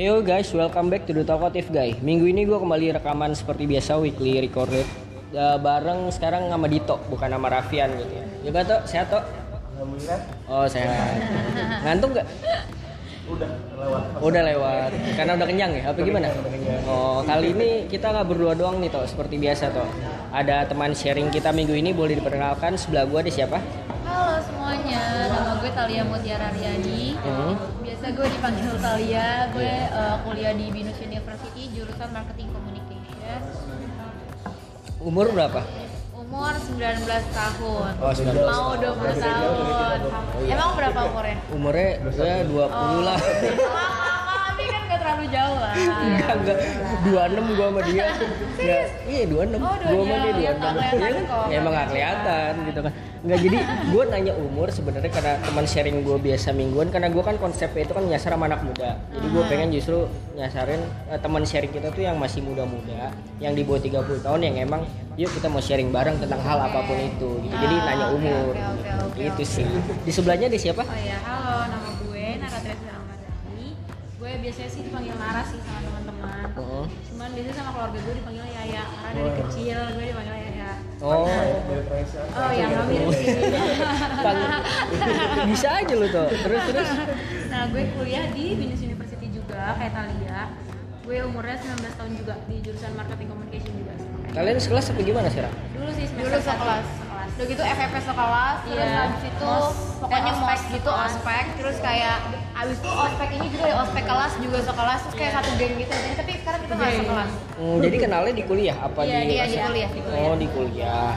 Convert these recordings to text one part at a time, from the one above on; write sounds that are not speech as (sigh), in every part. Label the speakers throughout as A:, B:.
A: Heyo guys, welcome back to the Talkative Guy. Minggu ini gue kembali rekaman seperti biasa weekly recorded Ya, bareng sekarang sama Dito, bukan sama Raffian gitu ya. Juga tuh, sehat tuh?
B: Alhamdulillah
A: Oh sehat. Ngantuk gak?
B: udah lewat.
A: Udah lewat, karena udah kenyang ya? Apa gimana?
B: Kenyang.
A: Oh kali ini kita nggak berdua doang nih toh, seperti biasa toh. Ada teman sharing kita minggu ini, boleh diperkenalkan sebelah gue ada siapa?
C: Halo semuanya, nama gue Talia Mutiara Riani.
A: Hmm.
C: Biasa gue dipanggil Talia. Gue eh, kuliah di Binus University jurusan Marketing Communication.
A: Umur berapa?
C: Umur 19 tahun.
A: Oh, 19
C: Mau 20 tahun. Emang berapa umurnya?
A: Umurnya ya 20 lah.
C: Terlalu jauh lah.
A: Enggak, enggak. 26 gua sama dia. (laughs) Enggak, iya 26.
C: Oh,
A: gua sama dia 26.
C: ya, nggak kelihatan
A: Iya
C: kok.
A: Ya, (laughs) emang gak kelihatan gitu kan. Enggak jadi gua nanya umur sebenarnya karena teman sharing gua biasa mingguan karena gua kan konsepnya itu kan nyasar sama anak muda. Jadi gua pengen justru nyasarin eh, teman sharing kita tuh yang masih muda-muda, yang di bawah 30 tahun yang emang yuk kita mau sharing bareng tentang hal apa pun itu gitu. Jadi
C: Ah,
A: nanya umur.
C: oke, oke, oke,
A: Itu sih. Di sebelahnya ada siapa?
C: Oh ya, halo, nama Gue biasanya sih dipanggil Nara sih sama teman-teman.
A: Heeh.
C: Cuman biasanya sama keluarga gue dipanggil Yaya karena dari kecil gue dipanggil Yaya.
A: Oh.
B: Teresa.
C: Oh ya, nggak mirip sih.
A: Bisa aja lu tuh. Terus terus.
C: nah, gue kuliah di Binus University juga kayak Talia. Gue umurnya 19 tahun juga di jurusan Marketing Communication juga.
A: Kalian sekelas apa gimana sih, Ra?
C: Dulu sih semester
D: dulu sekelas. Udah gitu FFP sekelas terus
C: Iya.
D: habis itu
C: Mos.
D: pokoknya
C: Eh, ospek
D: gitu ospek terus kayak habis itu ospek ini juga ya ospek kelas juga sekelas terus kayak
C: Iya.
D: satu geng gitu jadi tapi sekarang kita nggak sekelas
A: Hmm, jadi kenalnya di kuliah apa
C: Iya,
A: di
D: iya, di kuliah, di kuliah.
A: Oh, di kuliah.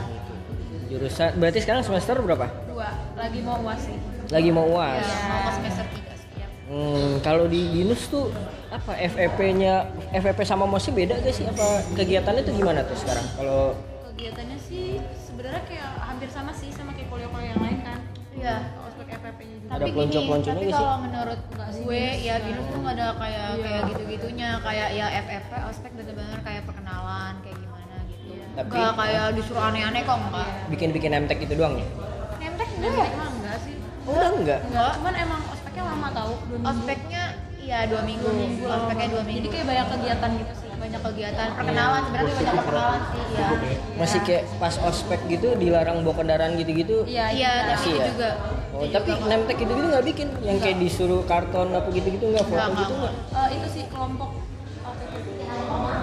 A: Jurusan berarti sekarang semester berapa?
C: Dua, lagi mau uas sih.
A: Lagi mau UAS.
D: ya mau semester tiga sekian
A: Hmm, kalau di Binus tuh apa FEP-nya FEP sama MOSnya beda gak sih apa kegiatannya tuh gimana tuh sekarang? Kalau
C: Kegiatannya sih sebenarnya kayak hampir sama sih sama kayak kuliah-kuliah yang lain kan.
D: iya
C: Ospek FFP-nya juga.
A: Ada
D: tapi gini tapi kalau menurut gue
C: Binus.
D: ya binus tuh nggak ada kayak
C: Iya.
D: kayak gitu gitunya kayak ya FFP ospek bener-bener kayak perkenalan kayak gimana gitu
C: Iya.
A: Tapi-
D: nggak kayak disuruh aneh-aneh kok enggak
A: bikin-bikin MTek itu doang nih?
D: nemtek
C: Nemtek
D: enggak ya
C: mah enggak sih.
A: Udah enggak.
C: Enggak, cuman emang ospeknya lama tau, dua minggu.
D: ospeknya iya dua minggu
C: dua minggu
D: ospeknya dua minggu
C: Jadi kayak banyak kegiatan gitu sih.
D: Banyak kegiatan perkenalan. Sebenarnya banyak perkenalan sih ya.
A: Masih kayak pas ospek gitu dilarang bawa kendaraan gitu-gitu.
C: Iya,
D: iya tapi
A: Masih
D: itu
A: ya?
D: juga.
A: Oh,
D: itu
A: tapi nemtek gitu gitu nggak bikin? Yang kayak disuruh karton apa gitu-gitu nggak foto gitu nggak?
C: Eh, itu sih kelompok. itu.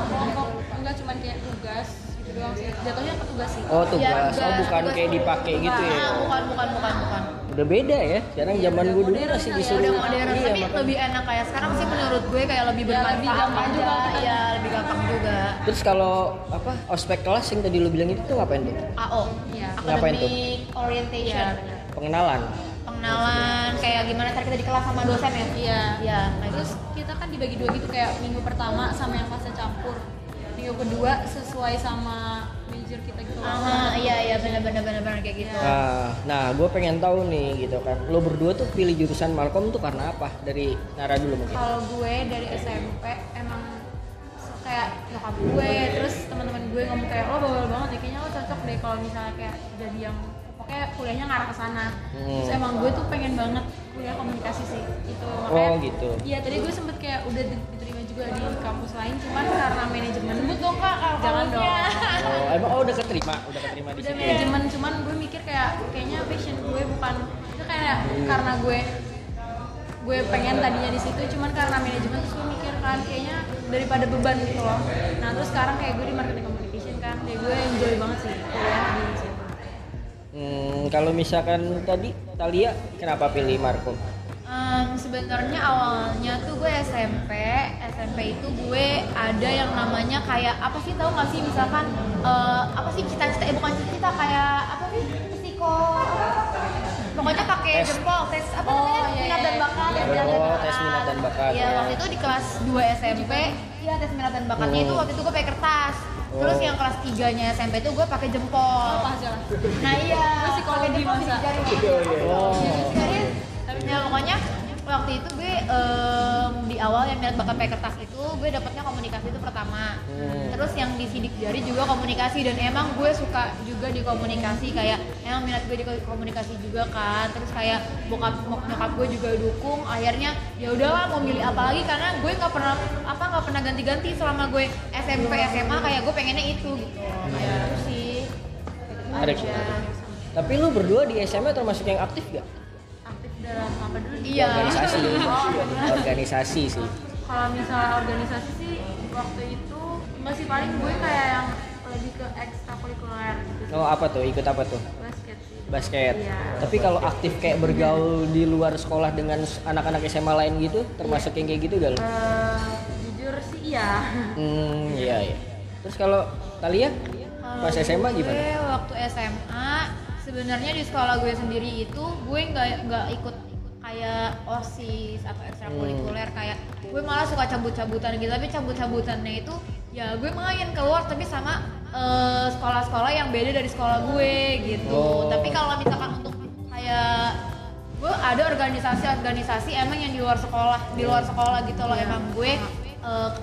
C: Kelompok enggak cuman kayak tugas gitu doang sih. Jatuhnya ke tugas sih.
A: Oh
D: Iya,
A: tugas, oh
D: tugas,
A: bukan
D: tugas.
A: kayak dipakai gitu ya?
D: Bukan bukan bukan bukan
A: Udah beda ya, sekarang zaman
C: udah
A: gue dulu masih
C: kali ya,
A: disuruh
D: udah modern
A: Iya,
D: tapi
A: makanya.
D: lebih enak kayak sekarang sih menurut gue kayak lebih
C: Ya,
D: bermanfaat
C: gampang
D: aja.
C: juga kita.
D: ya lebih gampang juga
A: Terus kalau apa ospek kelas yang tadi lu bilang itu tuh ngapain tuh?
D: AO
C: Iya.
A: Ngapain tuh?
D: academic orientation
C: Iya.
A: Pengenalan.
D: pengenalan kayak gimana cara kita di kelas sama dosen ya
C: Iya.
D: Iya,
C: Terus kita kan dibagi dua gitu kayak minggu pertama sama yang fase campur. Minggu kedua sesuai sama major kita gitu.
D: Ah, iya iya benar benar benar benar kayak gitu.
A: Nah, nah gue pengen tahu nih gitu kan, lo berdua tuh pilih jurusan Malcolm tuh karena apa? Dari Nara dulu mungkin.
C: Kalau gue dari SMP emang kayak nyokap gue terus teman-teman gue ngomong kayak lo bawel banget ya kayaknya lo cocok deh kalau misalnya kayak jadi yang pokoknya kuliahnya ngarah ke sana. Terus
A: Hmm.
C: emang gue tuh pengen banget kuliah komunikasi sih. Itu
A: Oh,
C: makanya
A: gitu.
C: Iya, tadi gue sempet kayak udah di- diterima juga di kampus lain cuman karena manajemen
D: Sebut dong kak kalau
C: Jangan
D: kampusnya.
A: Oh, emang oh udah keterima, udah keterima di
C: udah
A: situ.
C: manajemen cuman gue mikir kayak kayaknya passion gue bukan itu kayak karena gue gue pengen tadinya di situ cuman karena manajemen terus gue mikir kan kayaknya daripada beban gitu loh nah terus sekarang kayak gue di marketing communication kan kayak gue enjoy banget sih kuliah di situ
A: Hmm, kalau misalkan tadi Talia kenapa pilih Marco?
D: Em, sebenarnya awalnya tuh gue SMP SMP itu gue ada yang namanya kayak apa sih tahu nggak sih misalkan eh, apa sih cita-cita eh bukan cita-cita kayak apa sih psiko pokoknya pakai jempol tes apa
C: Oh,
D: namanya
C: iya,
D: minat
C: iya,
D: dan
C: iya.
D: bakat
C: Iya,
D: minat dan
A: Oh,
D: bakat.
A: tes minat dan bakat.
D: Iya waktu itu di kelas 2 SMP iya tes minat dan bakatnya
A: Hmm.
D: itu waktu itu gue pakai kertas terus
A: Oh.
D: yang kelas 3 nya SMP itu gue pakai jempol
C: lah
D: nah iya
C: psikologi
D: pakai jempol
C: masa.
D: di jari
A: Oh.
D: Serius? Ya pokoknya waktu itu gue em, di awal yang minat bakat pakai kertas itu gue dapetnya komunikasi itu pertama
A: Hmm.
D: terus yang di sidik jari juga komunikasi dan emang gue suka juga di komunikasi kayak emang minat gue di komunikasi juga kan terus kayak bokap nyokap gue juga dukung akhirnya ya udahlah mau milih apa lagi karena gue nggak pernah apa nggak pernah ganti-ganti selama gue SMP SMA kayak gue pengennya itu gitu kayak itu sih
A: Menarik
D: aja.
A: Tapi lu berdua di SMA termasuk yang aktif gak?
C: Dalam apa dulu
D: iya
A: Organisasi. (laughs)
C: Oh,
A: Organisasi sih.
C: kalau misalnya organisasi sih waktu itu masih paling gue kayak yang lebih ke ekstrakurikuler gitu.
A: Oh apa tuh? Ikut apa tuh?
C: basket sih
A: Basket.
C: Iya.
A: Tapi kalau aktif kayak bergaul di luar sekolah dengan anak-anak SMA lain gitu, termasuk yang kayak gitu gak lu?
C: Eh, jujur sih iya (laughs)
A: Hmm, iya iya. Terus kalau Talia
D: Kalau
A: pas SMA gimana?
D: Waktu SMA sebenarnya di sekolah gue sendiri itu gue nggak nggak ikut kayak osis atau ekstrakurikuler
A: Hmm.
D: kayak gue malah suka cabut-cabutan gitu tapi cabut-cabutannya itu ya gue main keluar tapi sama eh, sekolah-sekolah yang beda dari sekolah gue gitu
A: Oh.
D: tapi kalau misalkan untuk kayak gue ada organisasi-organisasi emang yang di luar sekolah di luar sekolah gitu loh
C: Iya.
D: emang gue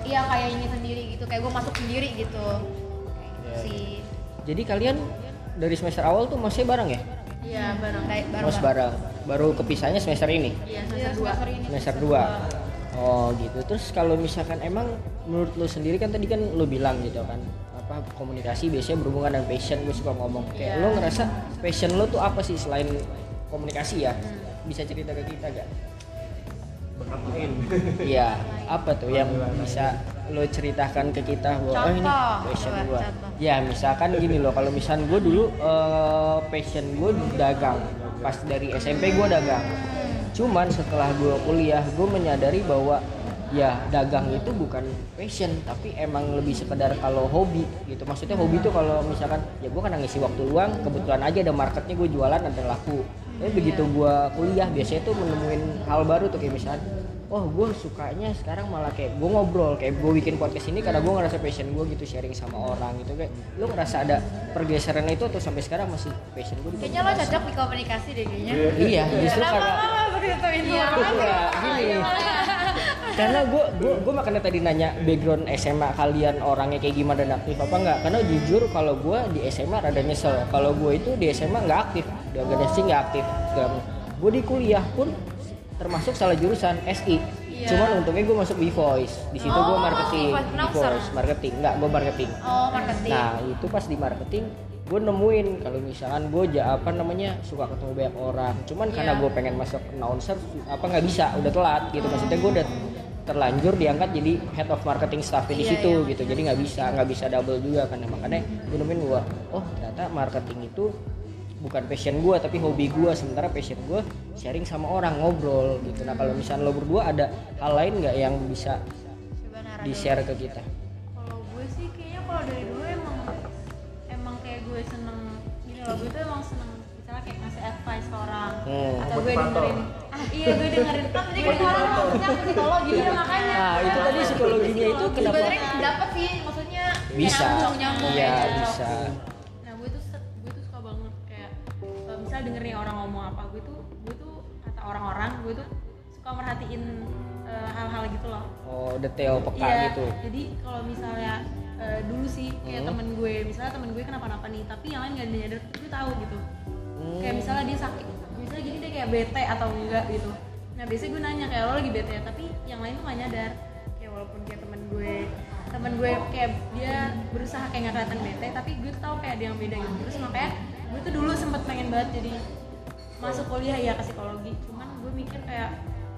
D: iya kayak ini sendiri gitu kayak gue masuk sendiri gitu kayak gitu
A: Iya.
D: sih
A: Jadi kalian dari semester awal tuh masih bareng ya?
C: iya bareng
D: Kayak bareng
A: Mas bareng. Baru kepisahnya semester ini.
C: iya
D: Iya,
C: semester dua
D: semester ini
A: Semester 2. Oh gitu. Terus kalau misalkan emang menurut lu sendiri kan tadi kan lu bilang gitu kan apa komunikasi biasanya berhubungan dengan passion gue suka ngomong kayak
C: Iya.
A: lu ngerasa passion lu tuh apa sih selain komunikasi ya bisa cerita ke kita gak? Iya apa tuh yang bisa lo ceritakan ke kita bahwa oh ini passion gue ya misalkan gini loh kalau misalkan gue dulu eh, passion gue dagang. Pas dari SMP gue dagang. Cuman setelah gue kuliah gue menyadari bahwa ya dagang itu bukan passion tapi emang lebih sekedar kalau hobi gitu. Maksudnya hobi tuh kalau misalkan ya gue kan ngisi waktu luang kebetulan aja ada marketnya gue jualan ada laku tapi begitu gue kuliah biasanya tuh menemuin hal baru tuh kayak misalnya oh gue sukanya sekarang malah kayak gue ngobrol kayak gue bikin podcast ini karena gue ngerasa passion gue gitu sharing sama orang gitu kayak lu ngerasa ada pergeseran itu atau sampai sekarang masih passion gue
D: kayaknya lo cocok di komunikasi deh kayaknya.
A: Iya. Justru karena
D: begitu itu
C: Iya,
A: Enggak, gini karena gue gue gue makanya tadi nanya background SMA kalian orangnya kayak gimana dan aktif apa enggak karena jujur kalau gue di SMA rada nyesel. Kalau gue itu di SMA nggak aktif. Di organisasi nggak aktif. Gue di kuliah pun termasuk salah jurusan SI
C: Iya.
A: cuman untungnya gue masuk Voice di situ gue
D: Oh,
A: marketing. B
D: Announcer.
A: Voice marketing. Enggak gue marketing.
D: Oh marketing.
A: Nah itu pas di marketing gue nemuin kalau misalkan gue ja, apa namanya suka ketemu banyak orang. Cuman karena
C: Iya.
A: gue pengen masuk announcer apa nggak bisa. Udah telat gitu. Maksudnya gue udah terlanjur diangkat jadi head of marketing staff di
D: Iya,
A: situ
D: iya.
A: gitu. Jadi nggak bisa nggak bisa double juga kan. Makanya gue nemuin gue oh ternyata marketing itu bukan passion gue tapi hobi gue sementara passion gue sharing sama orang ngobrol gitu. Nah kalau misalnya lo berdua ada hal lain nggak yang bisa di share ke kita?
C: Kalau gue sih kayaknya kalau dari dulu emang emang kayak gue seneng gini loh gue tuh emang seneng misalnya kayak ngasih advice ke orang
A: Hmm.
C: atau gue dengerin iya gue dengerin. Kan
D: jadi kan orang maksudnya psikologi.
C: Iya. Makanya.
A: Nah itu tadi psikologinya itu kenapa?
D: sebenarnya dapet sih maksudnya
A: bisa.
D: nyambung nyambung
A: iya
D: ya.
A: bisa.
C: Nah gue tuh gue tuh suka banget kayak uh, misal dengerin orang ngomong apa gue tuh gue tuh kata orang-orang gue tuh suka merhatiin uh, hal-hal gitu loh.
A: Oh detail peka
C: Iya,
A: gitu.
C: jadi kalau misalnya uh, dulu sih kayak
A: Hmm.
C: temen gue misalnya temen gue kenapa-napa nih tapi yang lain gak nyadar gue tahu gitu.
A: Hmm.
C: kayak misalnya dia sakit misalnya gini dia kayak bete atau enggak gitu. Nah biasanya gue nanya kayak lo lagi bete ya? Tapi yang lain tuh gak nyadar. Kayak walaupun kayak temen gue temen gue kayak dia berusaha kayak gak kelihatan bete tapi gue tuh tahu kayak ada yang beda gitu terus makanya gue tuh dulu sempet pengen banget jadi masuk kuliah ya ke psikologi. Cuman gue mikir kayak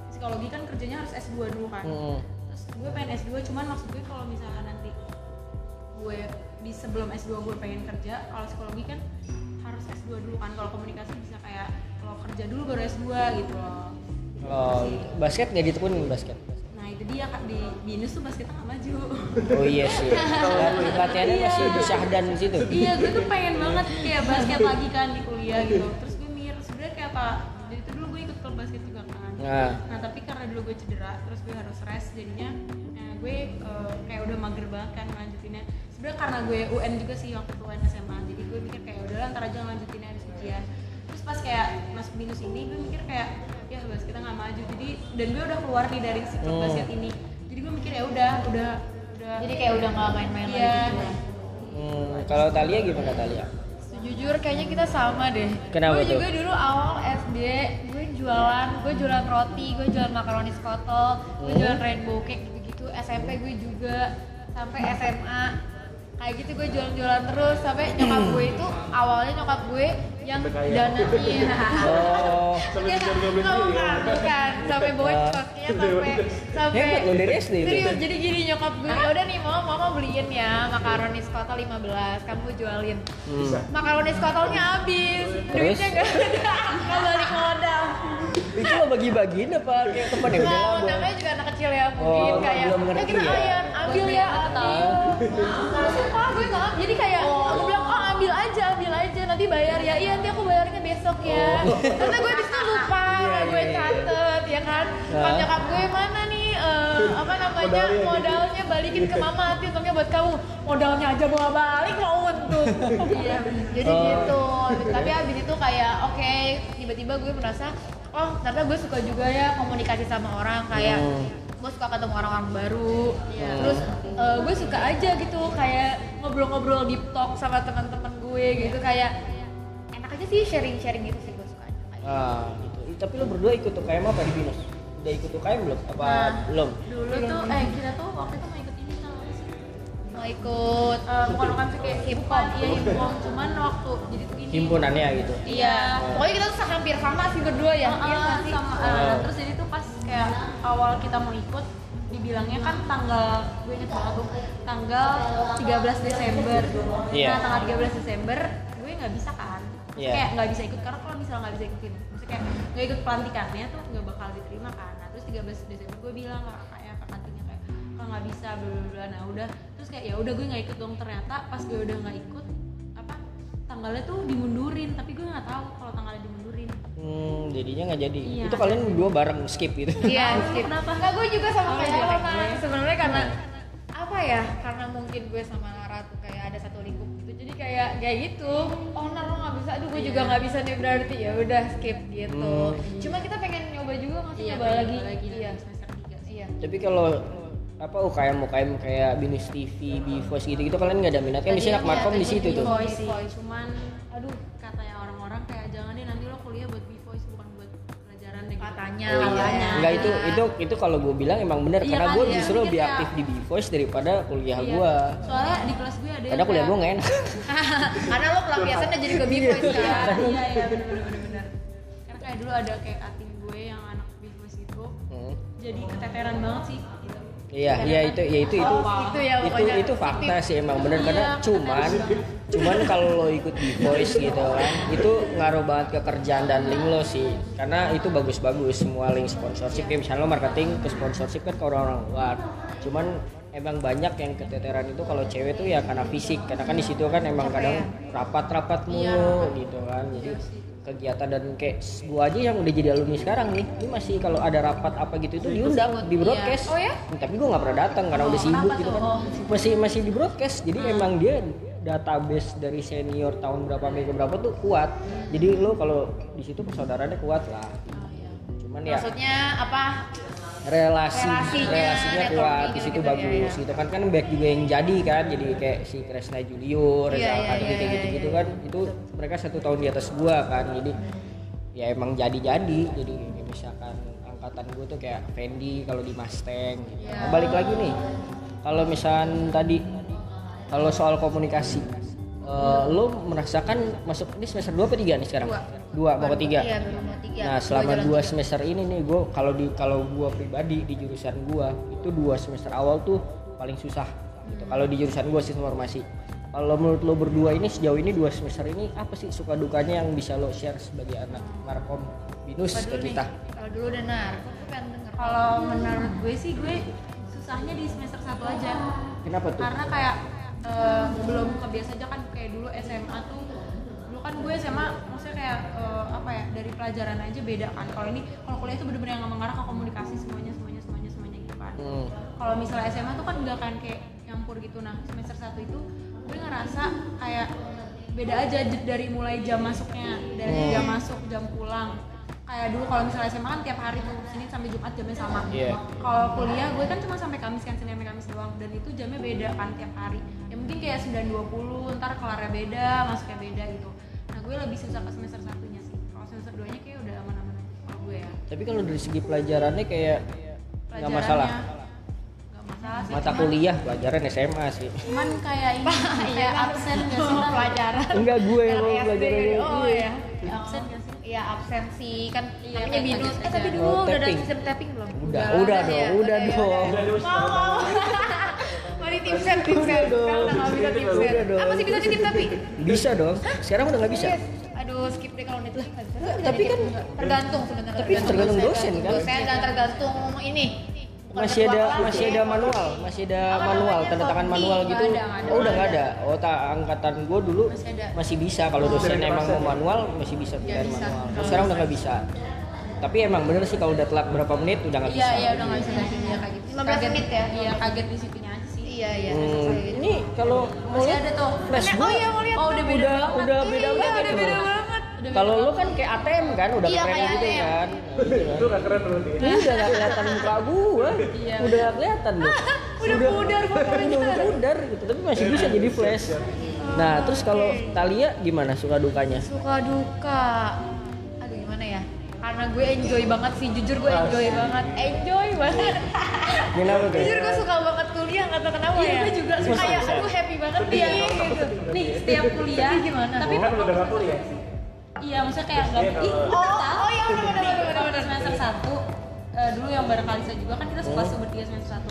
C: psikologi kan kerjanya harus S2 dulu kan.
A: Hmm.
C: terus gue pengen S2 cuman maksud gue kalau misalkan nanti gue di sebelum S2 gue pengen kerja kalau psikologi kan harus S2 dulu kan. Kalau komunikasi bisa kayak kalau kerja dulu baru S2 gitu loh.
A: Oh, basket nggak ditekunin basket?
C: nah itu dia Kak, di binus tuh basketnya gak maju.
A: Oh iya sih. (laughs) Dan latihannya
C: Iya.
A: masih di Syahdan di situ.
C: iya gue tuh pengen banget kayak basket lagi kan di kuliah gitu. Terus gue mikir sebenarnya kayak apa jadi itu dulu gue ikut klub basket juga kan.
A: Nah,
C: nah tapi karena dulu gue cedera terus gue harus rest jadinya nah, gue eh, kayak udah mager banget kan lanjutinnya sebenarnya karena gue UN juga sih waktu itu UN SMA jadi gue mikir kayak udah ntar aja lanjutinnya habis ujian terus pas kayak masuk binus ini gue mikir kayak ya basket nggak maju jadi dan gue udah keluar nih dari si klub
A: Hmm.
C: basket ini jadi gue mikir ya udah udah udah
D: Jadi kayak udah nggak main-main
C: Iya.
D: lagi gitu ya.
A: Hmm, kalau Talia gimana Talia?
D: Jujur kayaknya kita sama deh.
A: Kenapa
D: gue
A: tuh?
D: juga dulu awal SD gue jualan, gue jualan roti, gue jualan makaroni skotol, gue
A: Hmm.
D: jualan rainbow cake gitu-gitu. SMP gue juga sampai SMA kayak gitu gue jualan-jualan terus sampai nyokap (clears throat) gue itu awalnya nyokap gue yang
B: Sampai kaya.
D: dana iya. (laughs)
A: Oh,
B: Sampai
D: Nggak, nggak,
B: beli
D: bukan, bukan. sampai bocor ya sampai sampai
A: Hebat lo dari SD itu.
D: serius jadi gini nyokap gue "Ya udah nih mama mama beliin ya makaroni skotol 15 kamu jualin
A: hmm.
D: makaroni skotolnya habis duitnya gak ada nggak balik modal
A: itu lo bagi-bagiin apa kayak teman yang
D: nggak
A: bilang gua?
D: namanya juga anak kecil ya mungkin
A: Oh,
D: kayak ya kita
A: ya?"
D: ayan ambil ya ambil terus sumpah gue nggak jadi kayak nanti bayar ya iya nanti aku bayarnya besok ya karena gue di situ lupa
A: Oh. Iya,
D: gue
A: iya, iya.
D: catet ya kan? Pas nyokap gue mana nih eh, apa namanya
B: Modalnya.
D: modalnya balikin ke mama nanti untungnya buat kamu modalnya aja bawa balik nggak untung (laughs) iya jadi
A: Oh.
D: gitu tapi abis itu kayak oke tiba-tiba gue merasa oh ternyata gue suka juga ya komunikasi sama orang kayak
A: Hmm.
D: gue suka ketemu orang-orang baru
A: Iya.
D: terus eh, gue suka aja gitu kayak ngobrol-ngobrol deep talk sama teman-teman gue gitu kayak aja sih sharing-sharing gitu sih gue suka aja kayak
A: Ah, gitu. Tapi lo berdua ikut UKM apa di Binus? Udah ikut UKM belum? Apa
C: Nah.
A: belum?
C: dulu tuh eh kita tuh waktu itu mau ikut ini tau gak sih
D: mau ikut
C: Eh, bukan bukan sih kayak
D: hop.
C: iya hip hop cuman waktu jadi tuh gini
A: Himpunannya gitu.
D: iya pokoknya kita tuh hampir sama sih berdua ya
C: Ah,
D: Iya
C: sama ah, terus jadi tuh pas kayak awal kita mau ikut dibilangnya kan tanggal gue inget banget tuh tanggal 13 Desember
A: Iya.
C: nah tanggal 13 Desember gue nggak bisa kan Maksudnya
A: Iya.
C: kayak nggak bisa ikut karena kalau misalnya nggak bisa ikutin maksudnya kayak nggak ikut pelantikannya tuh nggak bakal diterima kan nah terus 13 Desember gue bilang ke kakaknya ke kantinnya kayak kalau nggak bisa bla bla nah udah terus kayak ya udah gue nggak ikut dong ternyata pas gue udah nggak ikut apa tanggalnya tuh dimundurin tapi gue nggak tahu kalau tanggalnya dimundurin
A: Hmm, jadinya nggak jadi.
C: Iya.
A: Itu kalian berdua bareng skip gitu.
D: Iya, skip.
C: kenapa?
D: Nggak, gue juga sama
C: Oh,
D: kayak. Sebenarnya karena apa ya? Karena mungkin gue sama Nara tuh kayak kayak gitu. Oh, lo nggak bisa. Aduh, gue juga
C: Iya.
D: nggak bisa nih berarti. Ya udah skip gitu.
A: Hmm.
D: Cuma kita pengen nyoba juga nggak sih
C: Iya,
D: coba
C: pengen
D: lagi.
C: nyoba lagi
D: Iya.
C: semester tiga sih.
D: Iya.
A: Tapi kalau apa UKM UKM kayak Binus TV, Bivos gitu gitu kalian nggak ada minat kan di sini anak
C: Tadinya
A: Markom di situ tuh.
C: Cuman aduh katanya orang-orang kayak jangan deh nanti
D: Katanya,
A: Oh, iya.
C: katanya.
A: Enggak itu itu itu kalau gue bilang emang benar
C: Iya
A: karena
C: kan,
A: gue
C: iya.
A: justru lebih
C: kayak-
A: aktif di Bvoice daripada kuliah
C: Iya.
A: gue.
C: Soalnya di kelas gue ada
A: Karena kuliah gue nggak enak. (laughs)
D: Karena lo pelampiasannya jadi ke
C: Iya,
D: kan.
C: iya, iya, bener bener bener. Karena kayak dulu ada kayak cutting gue yang anak B-Voice itu
A: Hmm.
C: jadi keteteran banget sih.
A: Iya, iya itu ya itu itu.
D: Itu ya
A: itu itu fakta sih emang bener.
C: Iya,
A: karena cuman cuman kalau lo ikut di voice gitu kan itu ngaruh banget ke kerjaan dan link lo sih. Karena itu bagus-bagus semua link sponsorship. Kayak misalnya lo marketing ke sponsorship kan ke orang-orang luar. Cuman emang banyak yang keteteran itu kalau cewek tuh ya karena fisik karena kan di situ kan emang kadang rapat-rapat mulu gitu kan. Jadi kegiatan dan kayak gua aja yang udah jadi alumni sekarang nih ini masih kalau ada rapat apa gitu itu diundang di broadcast.
D: Oh ya?
A: tapi gue nggak pernah datang karena udah sibuk gitu kan.
C: Oh.
A: masih masih di broadcast. Jadi emang dia database dari senior tahun berapa minggu berapa tuh kuat. Jadi lo kalau di situ persaudaraannya kuat lah. Cuman ya
D: Maksudnya apa?
A: Relasi
D: Relasinya,
A: relasinya kuat
D: networking
A: di situ
D: gitu,
A: bagus
D: iya, iya.
A: gitu kan kan baik juga yang jadi kan jadi kayak si Kresna Julio Reza
D: Iya, iya, iya,
A: kayak gitu gitu kan itu mereka satu tahun di atas gua kan jadi ya emang jadi jadi jadi kayak misalkan angkatan gua tuh kayak Fendi kalau di Mustang gitu.
D: Iya.
A: Nah, balik lagi nih kalau misalkan tadi kalau soal komunikasi eh, lo merasakan masuk ini semester 2 apa 3 nih sekarang?
D: Dua.
A: Dua, mau ke tiga?
D: Iya, mau.
A: Nah, selama dua
D: tiga.
A: semester ini nih, gue kalau di kalau gue pribadi di jurusan gue itu dua semester awal tuh paling susah. Gitu. Kalau di jurusan gue sistem informasi. Kalau menurut lo berdua ini sejauh ini dua semester ini apa sih suka dukanya yang bisa lo share sebagai anak Markom Binus ke kita?
D: Kalau dulu udah nar, aku pengen denger.
C: Kalau menurut gue sih gue susahnya di semester satu aja.
A: Kenapa tuh?
C: karena kayak eh, belum kebiasa aja kan kayak dulu SMA tuh dulu kan gue SMA maksudnya kayak eh, apa ya dari pelajaran aja beda kan kalau ini kalau kuliah tuh bener-bener yang mengarah ke komunikasi semuanya semuanya semuanya semuanya gitu kan
A: Hmm.
C: kalau misalnya SMA tuh kan enggak kan kayak nyampur gitu nah semester satu itu gue ngerasa kayak beda aja dari mulai jam masuknya dari
A: Hmm.
C: jam masuk jam pulang kayak dulu kalau misalnya SMA kan tiap hari tuh Senin sampai Jumat jamnya sama.
A: Iya.
C: Kalau kuliah gue kan cuma sampai Kamis kan Senin sampai Kamis doang dan itu jamnya beda kan tiap hari. Ya mungkin kayak 9.20 ntar kelarnya beda, masuknya beda gitu. Nah gue lebih susah ke semester satunya sih. Kalau semester 2 nya kayak udah aman-aman aja kalau gue ya.
A: Tapi kalau dari segi pelajarannya kayak nggak masalah.
C: Gak masalah sih.
A: Mata
C: cuman-
A: kuliah pelajaran SMA sih.
C: Cuman kayak ini (laughs) kayak absen gak sih?
D: Pelajaran
A: Enggak gue yang mau pelajaran
D: oh ya
C: Absen gak sih?
D: Iya absen sih kan
C: Iya,
D: namanya
C: kayak
D: binus. Eh tapi dulu
A: Oh,
D: udah ada sistem tapping belum?
A: Udah, udah
D: ada
A: dong,
D: ya?
A: udah
D: ya,
A: dong.
D: ya. Mau mau. Mari tipsen tipsen.
A: Udah dong.
D: Sekarang udah nggak bisa
A: Udah
D: tipsen.
A: dong.
D: Apa sih bisa titip tapi?
A: Bisa dong. Sekarang udah nggak bisa.
D: Yes. Aduh skip deh kalau itu.
A: tapi kan-
D: tergantung sebenarnya.
A: tapi tergantung dosen, kan?
D: Dosen dan tergantung ini. Bukan
A: Masih ada masih
D: ya.
A: ada manual, masih ada
D: Apa
A: manual, tanda tangan manual gitu.
C: Nggak ada, nggak ada.
A: Oh, udah nggak
C: Nggak
A: ada. Oh, tak angkatan gue dulu
C: Masih ada.
A: masih bisa kalau dosen emang mau manual masih bisa
C: bisa.
A: manual.
C: Kalau
A: sekarang udah nggak bisa. Tapi emang bener sih kalau udah telat berapa menit udah nggak bisa.
C: Iya, iya udah gak bisa lagi dia kayak gitu.
D: 15
C: Kaget-
D: menit ya?
C: Iya, kaget di situnya aja sih.
D: Iya iya.
A: Hmm,
D: gitu.
A: ini kalau mau
C: Masih
A: lihat
C: ada tuh.
A: flash
D: oh iya mau lihat
C: Oh, udah beda
A: udah udah beda
D: Iya,
A: banget
D: udah
A: gitu
D: beda banget.
A: Kalau lu kan kayak ATM kan udah
D: Iya,
A: keren
D: kayak
A: gitu
D: ATM.
A: kan. (laughs)
B: Itu gak keren berarti.
A: Ini udah gak kelihatan muka gua.
C: Iya.
A: Udah gak kelihatan loh. (laughs)
D: Udah pudar (laughs) pokoknya.
A: udah pudar gitu, tapi masih bisa jadi flash. Nah, terus kalau Talia gimana suka dukanya?
D: Suka duka. Aduh gimana ya? Karena gue enjoy banget sih, jujur gue enjoy banget. Enjoy banget.
A: Kenapa tuh?
D: jujur gue suka banget kuliah, nggak tahu kenapa
C: Iya,
D: ya.
C: gue juga
A: suka.
D: Kayak aduh happy banget nih gitu.
C: Nih, setiap kuliah
D: Tapi gimana?
C: Tapi
B: Kan udah gak kuliah.
C: Iya, maksudnya kayak enggak
B: Iya,
C: Ih,
D: Oh,
C: tahu.
D: oh iya benar benar benar benar.
C: semester 1 eh, dulu yang bareng Kalisa juga kan kita suka bertiga semester 1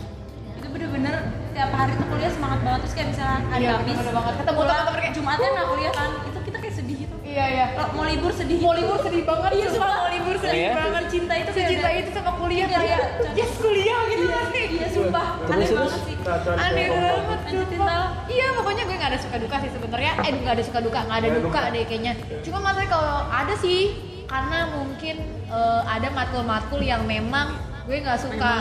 C: itu bener-bener tiap hari tuh kuliah semangat banget terus kayak misalnya hari
D: Iya,
C: habis
D: bener banget. Ketemu teman-teman kayak,
C: Jumatnya nggak kuliah kan itu kita kayak sedih gitu
D: Iya iya.
C: Kalau mau libur sedih
D: Mau libur sedih banget.
C: iya
D: sumpah.
C: sumpah mau libur sedih
A: Iya?
C: banget cinta itu kayak
D: Cinta
C: udah-
D: itu sama kuliah
C: Iya,
D: kayak
C: iya.
D: yes kuliah gitu sih.
C: iya sumpah aneh banget sih
D: Aneh banget.
C: Tal.
D: Iya pokoknya gue nggak ada suka duka sih sebenarnya. Eh nggak ada suka duka, nggak ada duka deh kayaknya. Cuma masalahnya kalau ada sih karena mungkin eh, ada matkul-matkul yang memang gue nggak suka.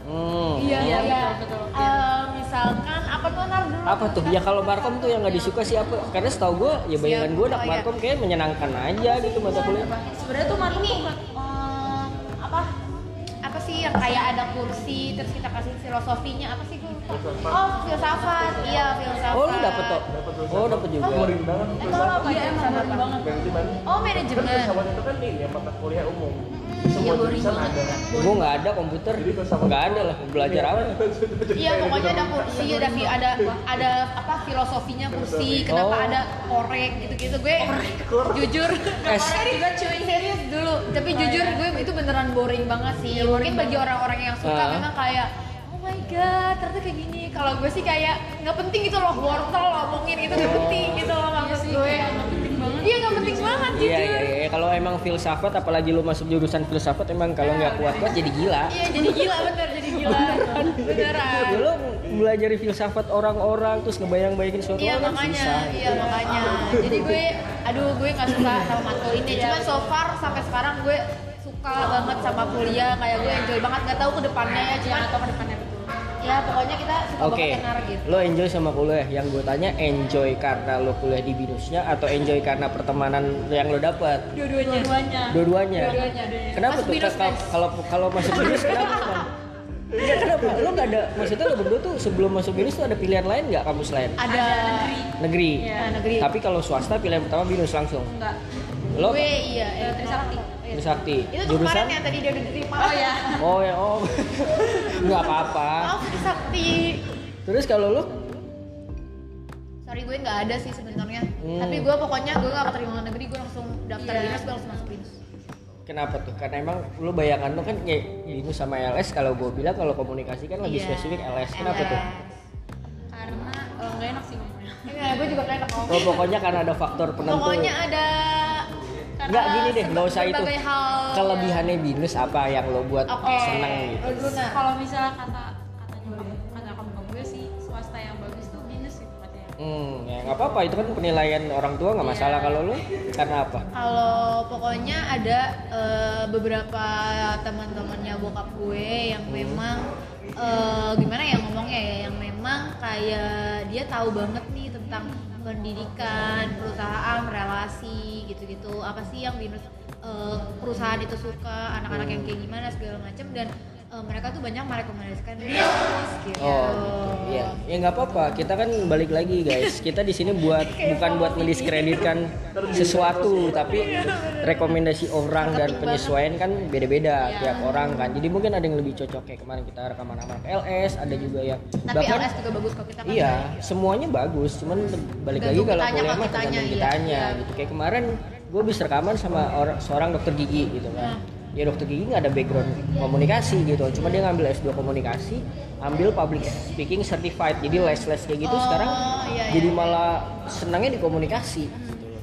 A: Hmm.
D: Iya
C: Iya,
D: iya.
C: betul, betul.
D: Eh, misalkan apa tuh nar dulu?
A: Apa tuh? Ya kalau Markom tuh yang nggak disuka siapa? Karena setahu gue, ya bayangan gue anak
D: Oh, iya.
A: Markom kayak menyenangkan aja gitu mata kuliah.
C: sebenarnya tuh Marco
D: Ini.
C: tuh
D: sih yang kayak ada kursi terus kita kasih filosofinya apa sih gue? Oh filsafat, iya filsafat.
A: Oh lu dapet toh? Oh dapet juga.
B: Boring banget.
D: Eh, kalau apa
C: Iya,
D: ya?
C: emang boring banget.
B: Manajemen.
D: Oh
B: Kan
D: manajemen.
B: filsafat itu kan ini ya mata kuliah umum.
D: Iya,
B: Semua
C: boring
B: jurusan ada.
A: Gue nggak ada komputer, nggak ada lah. Belajar apa?
D: Iya pokoknya ada kursi, ada fi- ada ada apa filosofinya kursi, kenapa
A: Oh.
D: ada korek gitu-gitu gue jujur
A: Es.
D: juga cuy serius dulu tapi jujur gue itu beneran boring banget sih mungkin bagi orang-orang yang suka
A: Ah.
D: memang kayak oh my god ternyata kayak gini kalau gue sih kayak nggak penting gitu loh wortel ngomongin itu nggak penting gitu loh maksud
C: sih,
D: gue
C: banget.
D: iya nggak penting banget
A: Iya
D: jujur
A: iya iya. Kalau emang filsafat, apalagi lu masuk jurusan filsafat, emang kalau nggak kuat-kuat jadi gila.
D: iya jadi gila bener jadi gila beneran
A: Ya, lu belajar filsafat orang-orang terus ngebayang-bayangin suatu
D: Iya
A: hal kan
D: makanya,
A: susah.
D: iya makanya. Jadi gue, aduh gue nggak suka sama matkul ini. Cuman so far sampai sekarang gue suka banget sama kuliah, kayak gue enjoy banget. Gak tahu ke depannya ya, cuman
C: atau ke depannya
D: ya pokoknya kita suka
A: Oke,
D: banget tenar gitu.
A: lo enjoy sama kuliah. Yang gue tanya enjoy karena lo kuliah di binusnya atau enjoy karena pertemanan yang lo dapat?
D: Dua-duanya.
C: dua-duanya
A: Dua-duanya.
D: Dua-duanya.
A: Kenapa
D: Masuk
A: tuh? Kalau kalau kalau masuk binus kenapa? Enggak kenapa? Lo nggak ada maksudnya lo berdua tuh sebelum masuk binus tuh ada pilihan lain nggak kampus lain?
D: Ada
A: Negeri.
C: Iya.
D: Nah, negeri.
A: Tapi kalau swasta pilihan pertama binus langsung.
C: enggak
A: Lo
D: gue iya, eh,
C: Trisakti.
D: iya.
A: Trisakti.
D: Itu tuh kemarin yang tadi dia udah diterima.
C: oh ya
A: Oh ya, (laughs) oh. Nggak apa-apa.
D: Maaf Trisakti.
A: Terus kalau lo
D: Sorry gue nggak ada sih sebenarnya.
A: Hmm.
D: Tapi gue pokoknya gue nggak keterima negeri, gue langsung daftar
C: Iya.
D: binus, gue langsung masuk binus.
A: Kenapa tuh? Karena emang lu bayangan lu kan kayak ini sama LS kalau gue bilang kalau komunikasi kan lebih
D: Iya.
A: spesifik LS. Kenapa tuh?
C: karena eh, nggak enak sih ngomongnya
D: Iya, gue juga kayak ngomong.
A: Oh pokoknya karena ada faktor penentu.
D: Pokoknya ada
A: Enggak gini deh, nggak usah itu.
D: hal.
A: Kelebihannya binus apa yang lo buat
D: Oke.
A: seneng gitu?
D: Lo
C: kalau misalnya kata katanya kata kamu kamu gue sih swasta yang bagus tuh binus sih katanya
A: Hmm, ya nggak apa-apa itu kan penilaian orang tua nggak masalah
D: Iya.
A: kalau lu karena apa?
D: Kalau pokoknya ada eh, beberapa teman-temannya bokap gue yang memang eh, gimana ya ngomongnya ya, yang memang kayak dia tahu banget nih tentang pendidikan, perusahaan, relasi gitu-gitu. Apa sih yang binus eh, perusahaan itu suka, anak-anak yang kayak gimana segala macam dan eh, mereka tuh banyak merekomendasikan bisnis gitu.
A: Oh, gitu. Iya. Ya nggak apa-apa. Kita kan balik lagi, guys. Kita di sini buat (laughs) bukan buat mendiskreditkan (laughs) sesuatu, tapi (laughs) rekomendasi orang dan penyesuaian kan beda-beda tiap orang kan. Jadi mungkin ada yang lebih cocok kayak kemarin kita rekaman sama LS, ada juga yang
D: Tapi LS juga bagus kok kita kan
A: Iya, semuanya bagus. Cuman balik lagi kalau kuliah mah tergantung
D: iya.
A: kitanya
D: Iya.
A: gitu. Kayak kemarin gue bisa rekaman sama orang seorang dokter gigi gitu kan. Ya dokter gigi nggak ada background komunikasi gitu. Cuma dia ngambil S2 komunikasi, ambil public speaking certified. Jadi les-les kayak gitu
D: Oh,
A: sekarang
D: iya, iya.
A: jadi malah senangnya di komunikasi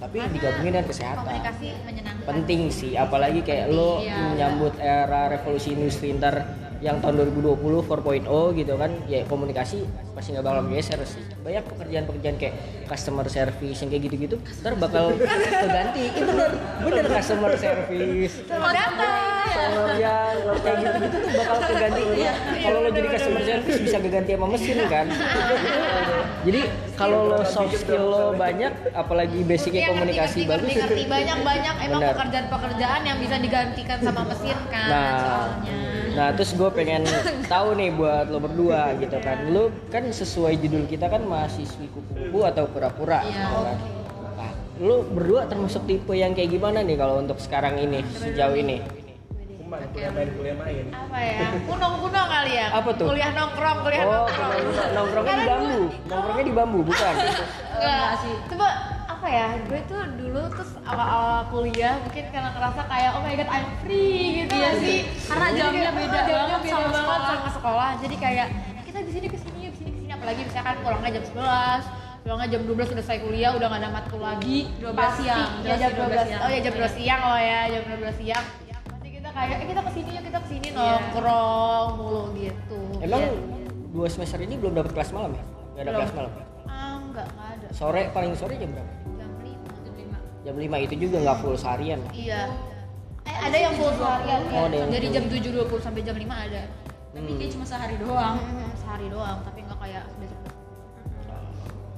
A: Tapi digabungin dengan kesehatan.
D: Komunikasi menyenangkan.
A: Penting sih, apalagi kayak lo
D: Iya.
A: menyambut era revolusi industri ntar yang tahun 2020 4.0 gitu kan ya komunikasi pasti nggak bakal geser sih banyak pekerjaan-pekerjaan kayak customer service yang kayak gitu-gitu ntar bakal keganti (laughs) itu bener bener customer service
D: Selamat datang.
A: Sama yang kayak gitu-gitu tuh bakal keganti kalau lo jadi customer service bisa keganti sama mesin kan (laughs) jadi kalau lo soft skill lo banyak apalagi basicnya
D: Iya,
A: komunikasi
D: ngerti,
A: bagus
D: ngerti, ngerti. banyak banyak emang pekerjaan-pekerjaan yang bisa digantikan sama mesin kan
A: Nah,
D: soalnya
A: nah terus gue pengen (laughs) tahu nih buat lo berdua gitu kan. Lo kan sesuai judul kita kan mahasiswi kupu-kupu atau pura-pura.
D: Iya,
A: gitu kan. Nah, lo berdua termasuk tipe yang kayak gimana nih kalau untuk sekarang ini sejauh ini?
B: Kuman, kuliah main, kuliah main.
D: apa ya kuno-kuno kali ya
A: Apa tuh?
D: kuliah nongkrong kuliah
A: Oh,
D: nongkrong
A: nongkrongnya di bambu. Nongkrongnya di bambu bukan? (laughs)
D: Enggak sih. Coba apa ya? Gue tuh dulu terus awal-awal kuliah mungkin karena ngerasa kayak oh my god I'm free gitu
C: Iya
D: ya
C: sih, karena jamnya
D: Jadi,
C: beda
D: jamnya
C: banget
D: beda
C: sama
D: banget
C: sekolah.
D: sama sekolah. Jadi kayak kita di sini ke sini ke sini ke sini apalagi misalkan pulangnya jam 11 pulangnya jam 12 udah selesai kuliah udah gak ada matkul lagi
C: 12
D: Pasti,
C: siang,
D: ya jam
C: 12
D: 12
C: siang.
D: oh ya jam 12 siang oh ya jam 12 siang kayak eh kita ke sini yuk kita ke sini
C: Iya.
D: nongkrong mulu gitu
A: Emang
D: Iya.
A: dua semester ini belum dapat kelas malam ya? Gak ada
D: Belum.
A: kelas malam.
D: ah enggak enggak ada
A: Sore paling sore jam berapa?
D: jam 5
A: Jam 5 itu juga nggak full seharian.
D: Iya. Eh, ada yang full seharian ya.
A: Oh, ada yang
D: Dari jam 7.20 sampai jam 5 ada.
C: Tapi kayak cuma sehari doang.
D: Hmm, sehari doang, tapi nggak kayak besok.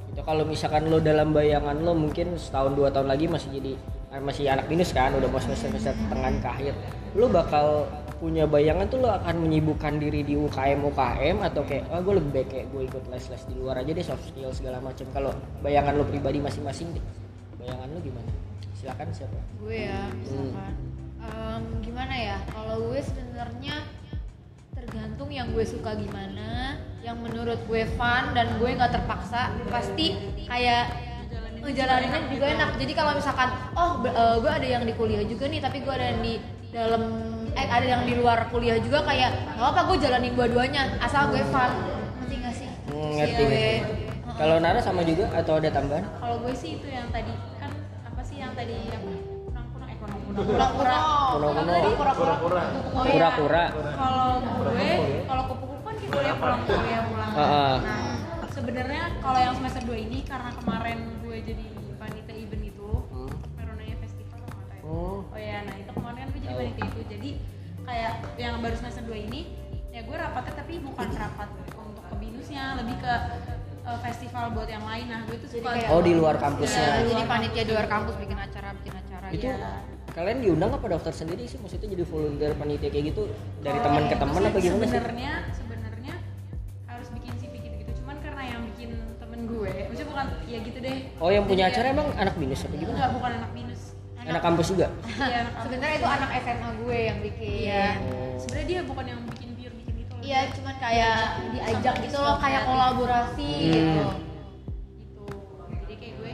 A: Itu kalau misalkan lo dalam bayangan lo mungkin setahun dua tahun lagi masih jadi masih anak minus kan udah mau semester semester tengah ke akhir lo bakal punya bayangan tuh lo akan menyibukkan diri di UKM UKM atau kayak ah gue lebih baik kayak gue ikut les les di luar aja deh soft skill segala macam kalau bayangan lo pribadi masing-masing deh bayangan lo gimana silakan siapa
D: Gue ya, misalkan. Em, gimana ya? Kalau gue sebenarnya tergantung yang gue suka gimana, yang menurut gue fun dan gue nggak terpaksa, pasti kayak ngejalaninnya juga enak. Jadi kalau misalkan, oh eh, gue ada yang di kuliah juga nih, tapi gue ada yang di dalam eh ada yang di luar kuliah juga kayak nggak apa gue jalanin dua-duanya asal gue fun ngerti gak sih
A: Hmm, ngerti
D: Gue- Heeh.
A: kalau Nara sama juga atau ada tambahan
C: Kalau gue sih itu yang tadi kan apa sih yang tadi yang eh
A: Kuno-kuno.
D: Apa tadi? pura-pura
B: Pura-pura.
D: Oh, iya.
A: pura-pura
C: Kalau gue, kalau kupu-kupu kan kita kuliah pulang kuliah pulang.
A: Heeh.
C: Nah, sebenarnya kalau yang semester 2 ini karena kemarin gue jadi panitia event itu,
A: Hmm.
C: Meronaya Festival apa ya?
A: Oh.
C: Oh ya, nah itu jadi panitia itu. Jadi kayak yang baru semester 2 ini ya gue rapatnya tapi bukan rapat untuk ke binusnya, lebih ke eh, festival buat yang lain. Nah, gue tuh suka
D: kayak-
A: oh di luar kampusnya
D: Ya, jadi panitia di luar kampus bikin acara bikin acara
A: itu
D: ya.
A: kalian diundang apa daftar sendiri sih maksudnya jadi volunteer panitia kayak gitu dari
C: Kalau
A: teman ke
C: itu
A: teman
C: sih
A: apa gimana sih
C: Sebenarnya sebenarnya harus bikin CV gitu-gitu. Cuman karena yang bikin temen gue, maksudnya bukan ya gitu deh.
A: oh yang punya
C: Jadi
A: acara emang anak binus apa gimana
C: Enggak, bukan anak minus.
A: Anak kampus juga
C: Iya,
D: sebenarnya itu anak SMA gue yang bikin
C: Iya.
A: Oh.
C: Sebenarnya dia bukan yang bikin pure bikin gitu loh.
D: iya cuman kayak diajak gitu loh kayak kolaborasi
A: Hmm.
D: gitu
C: gitu. Jadi kayak gue